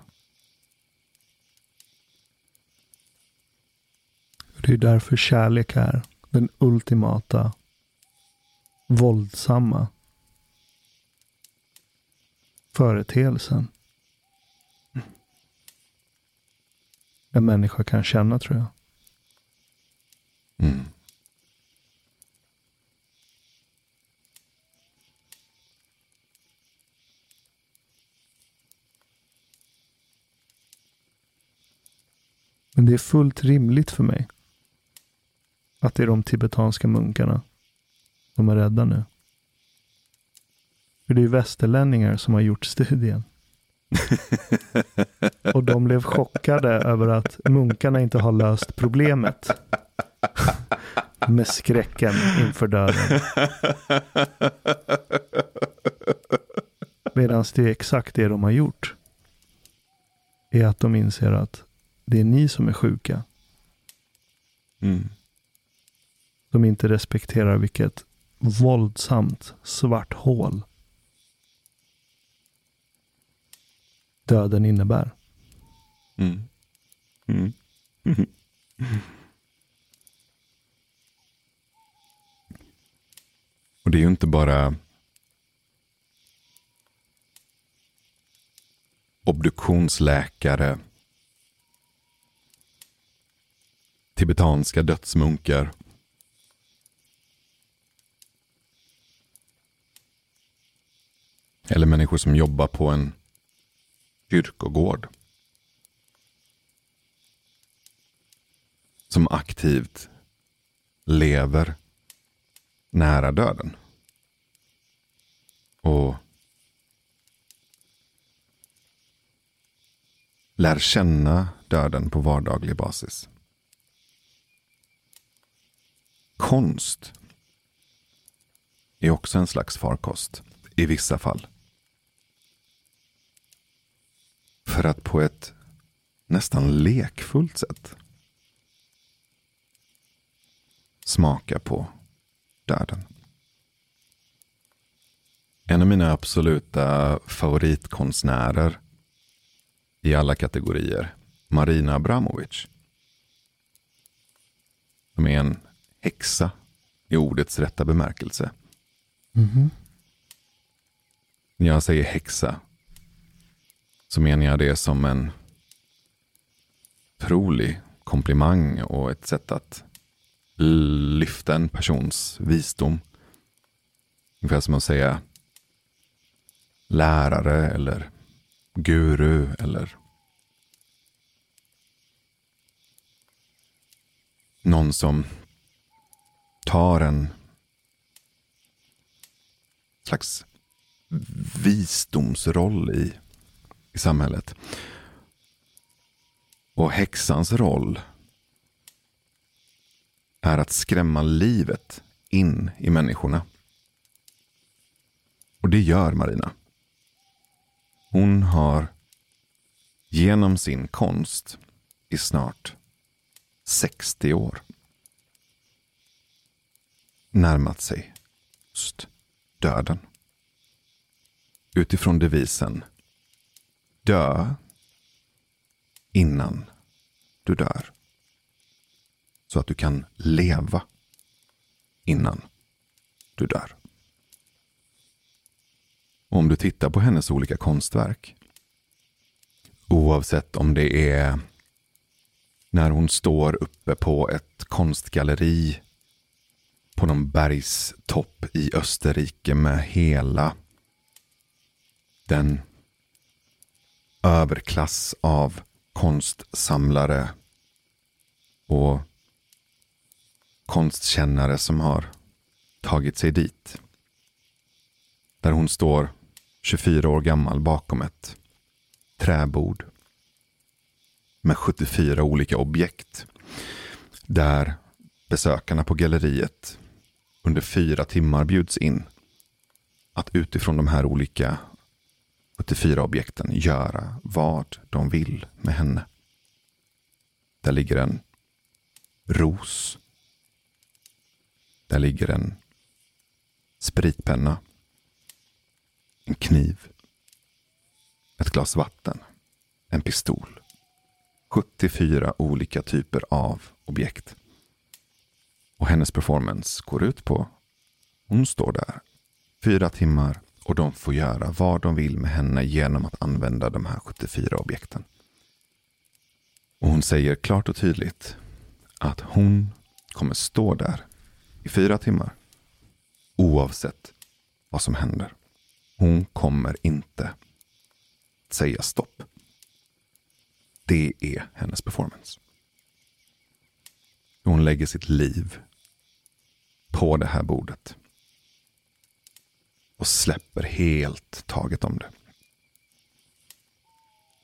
Det är därför kärlek är den ultimata våldsamma företeelsen. En människa kan känna tror jag. Mm. Men det är fullt rimligt för mig att det är de tibetanska munkarna som är rädda nu. För det är västerlänningar som har gjort studien. Och de blev chockade över att munkarna inte har löst problemet. Med skräcken inför döden. Medan det är exakt det de har gjort. Är att de inser att det är ni som är sjuka. Mm. De inte respekterar vilket våldsamt svart hål döden innebär. Mm. Mm. Mm. Och det är ju inte bara obduktionsläkare, tibetanska dödsmunkar eller människor som jobbar på en kyrkogård. Som aktivt lever nära döden. Och lär känna döden på vardaglig basis. Konst är också en slags farkost i vissa fall. För att på ett nästan lekfullt sätt smaka på döden. En av mina absoluta favoritkonstnärer i alla kategorier, Marina Abramovic. Som är en häxa i ordets rätta bemärkelse. Mm-hmm. När jag säger häxa så menar jag det som en otrolig komplimang och ett sätt att lyfta en persons visdom. Ungefär som att säga lärare eller guru eller någon som tar en slags visdomsroll i i samhället. Och häxans roll är att skrämma livet in i människorna. Och det gör Marina. Hon har genom sin konst i snart 60 år närmat sig just döden. Utifrån devisen dö innan du dör. Så att du kan leva innan du dör. Och om du tittar på hennes olika konstverk, oavsett om det är när hon står uppe på ett konstgalleri på någon bergstopp i Österrike med hela den överklass av konstsamlare och konstkännare som har tagit sig dit. Där hon står 24 år gammal bakom ett träbord med 74 olika objekt. Där besökarna på galleriet under fyra timmar bjuds in att utifrån de här olika 74 objekten göra vad de vill med henne. Där ligger en ros. Där ligger en spritpenna. En kniv. Ett glas vatten. En pistol. 74 olika typer av objekt. Och hennes performance går ut på, hon står där fyra timmar och de får göra vad de vill med henne genom att använda de här 74 objekten. Och hon säger klart och tydligt att hon kommer stå där i fyra timmar oavsett vad som händer. Hon kommer inte säga stopp. Det är hennes performance. Hon lägger sitt liv på det här bordet. Och släpper helt taget om det.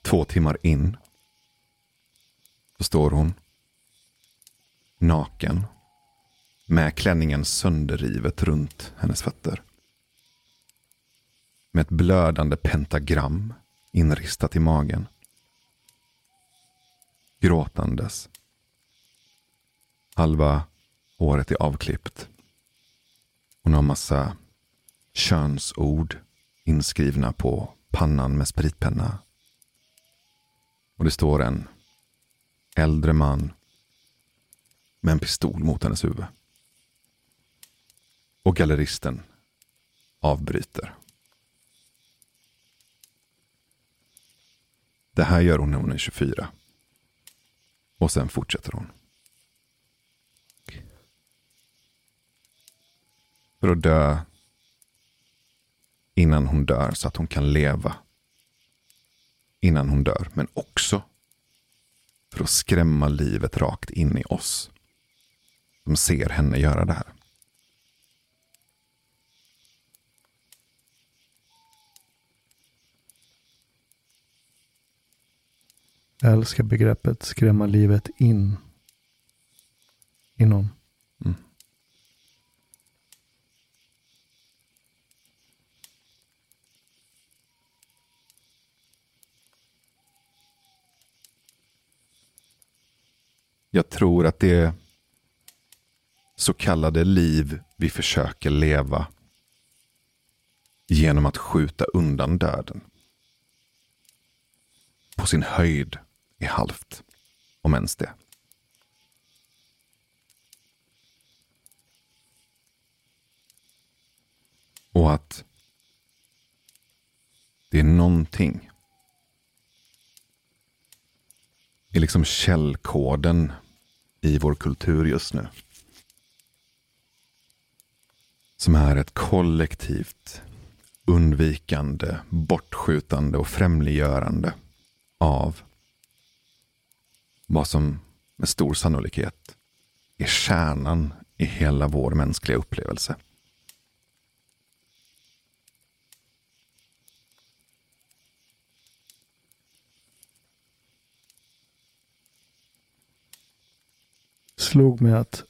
Två timmar in så står hon naken med klänningen sönderrivet runt hennes fötter. Med ett blödande pentagram inristat i magen. Gråtandes. Halva håret är avklippt. Hon har massa könsord inskrivna på pannan med spritpenna. Och det står en äldre man med en pistol mot hennes huvud. Och galleristen avbryter. Det här gör hon när hon är 24. Och sen fortsätter hon. För att dö innan hon dör så att hon kan leva innan hon dör. Men också för att skrämma livet rakt in i oss som ser henne göra det här. Jag älskar begreppet skrämma livet in i någon. Mm. Jag tror att det så kallade liv vi försöker leva genom att skjuta undan döden. På sin höjd är halvt, om ens det. Och att det är någonting är liksom källkoden i vår kultur just nu. Som är ett kollektivt undvikande, bortskjutande och främliggörande av vad som med stor sannolikhet är kärnan i hela vår mänskliga upplevelse. Slog mig att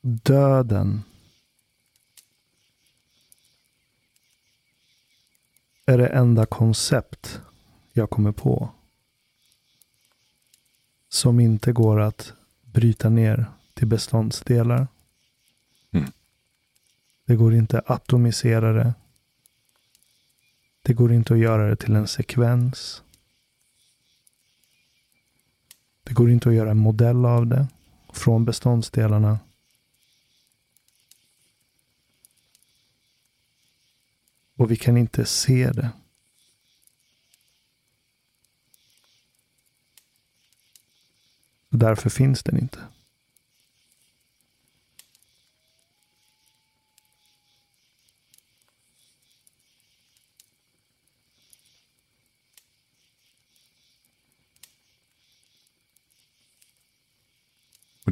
döden är det enda koncept jag kommer på som inte går att bryta ner till beståndsdelar. Mm. Det går inte att atomisera det. Det går inte att göra det till en sekvens. Det går inte att göra en modell av det från beståndsdelarna. Och vi kan inte se det. Därför finns den inte.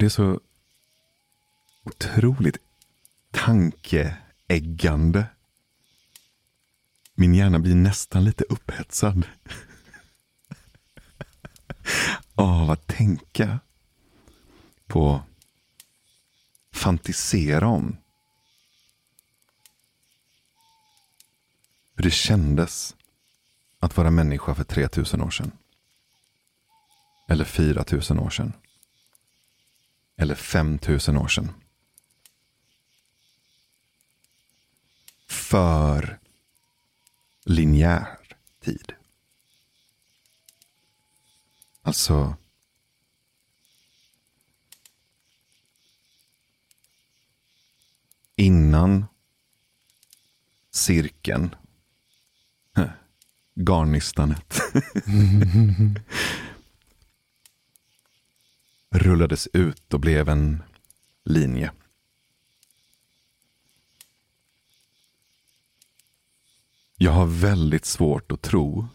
Det är så otroligt tankeäggande. Min hjärna blir nästan lite upphetsad. Av att tänka på, fantisera om. Hur det kändes att vara människa för 3000 år sedan. Eller 4000 år sedan. Eller 5000 år sedan. För linjär tid. Alltså innan cirkeln, garnistanet, rullades ut och blev en linje. Jag har väldigt svårt att tro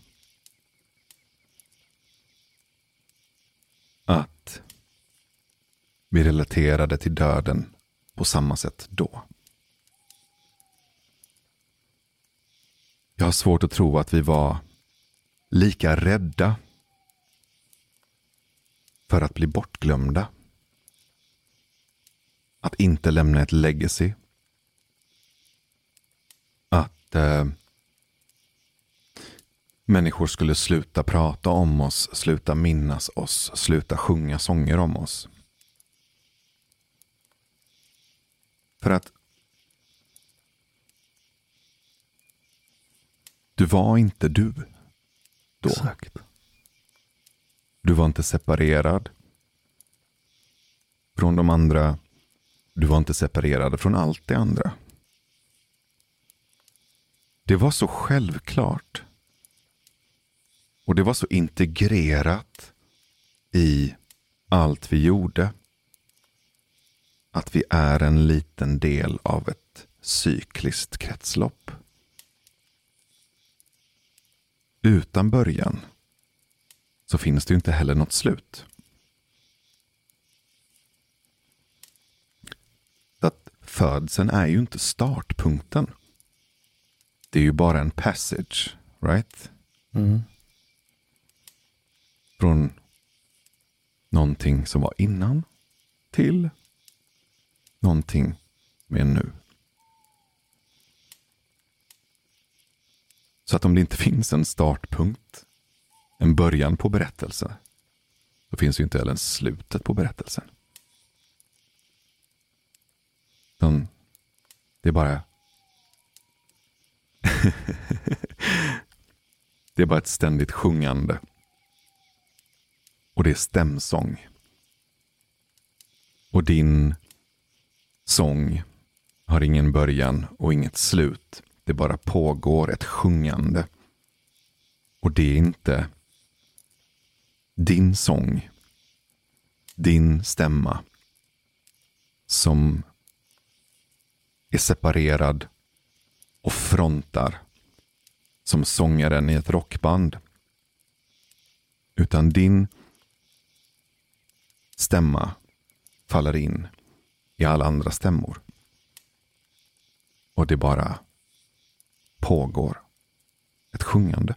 att vi relaterade till döden på samma sätt då. Jag har svårt att tro att vi var lika rädda för att bli bortglömda. Att inte lämna ett legacy. Att eh, människor skulle sluta prata om oss, sluta minnas oss, sluta sjunga sånger om oss. För att du var inte du då. Exakt. Du var inte separerad från de andra. Du var inte separerad från allt det andra. Det var så självklart. Och det var så integrerat i allt vi gjorde. Att vi är en liten del av ett cykliskt kretslopp. Utan början så finns det ju inte heller något slut. Att födseln är ju inte startpunkten. Det är ju bara en passage, right? Mm. Från någonting som var innan till någonting med nu. Så att om det inte finns en startpunkt en början på berättelsen. Då finns ju inte heller slutet på berättelsen. Den, det är bara Det är bara ett ständigt sjungande. Och det är stämsång. Och din sång har ingen början och inget slut. Det bara pågår ett sjungande. Och det är inte din sång, din stämma som är separerad och frontar som sångaren i ett rockband. Utan din stämma faller in i alla andra stämmor. Och det bara pågår ett sjungande.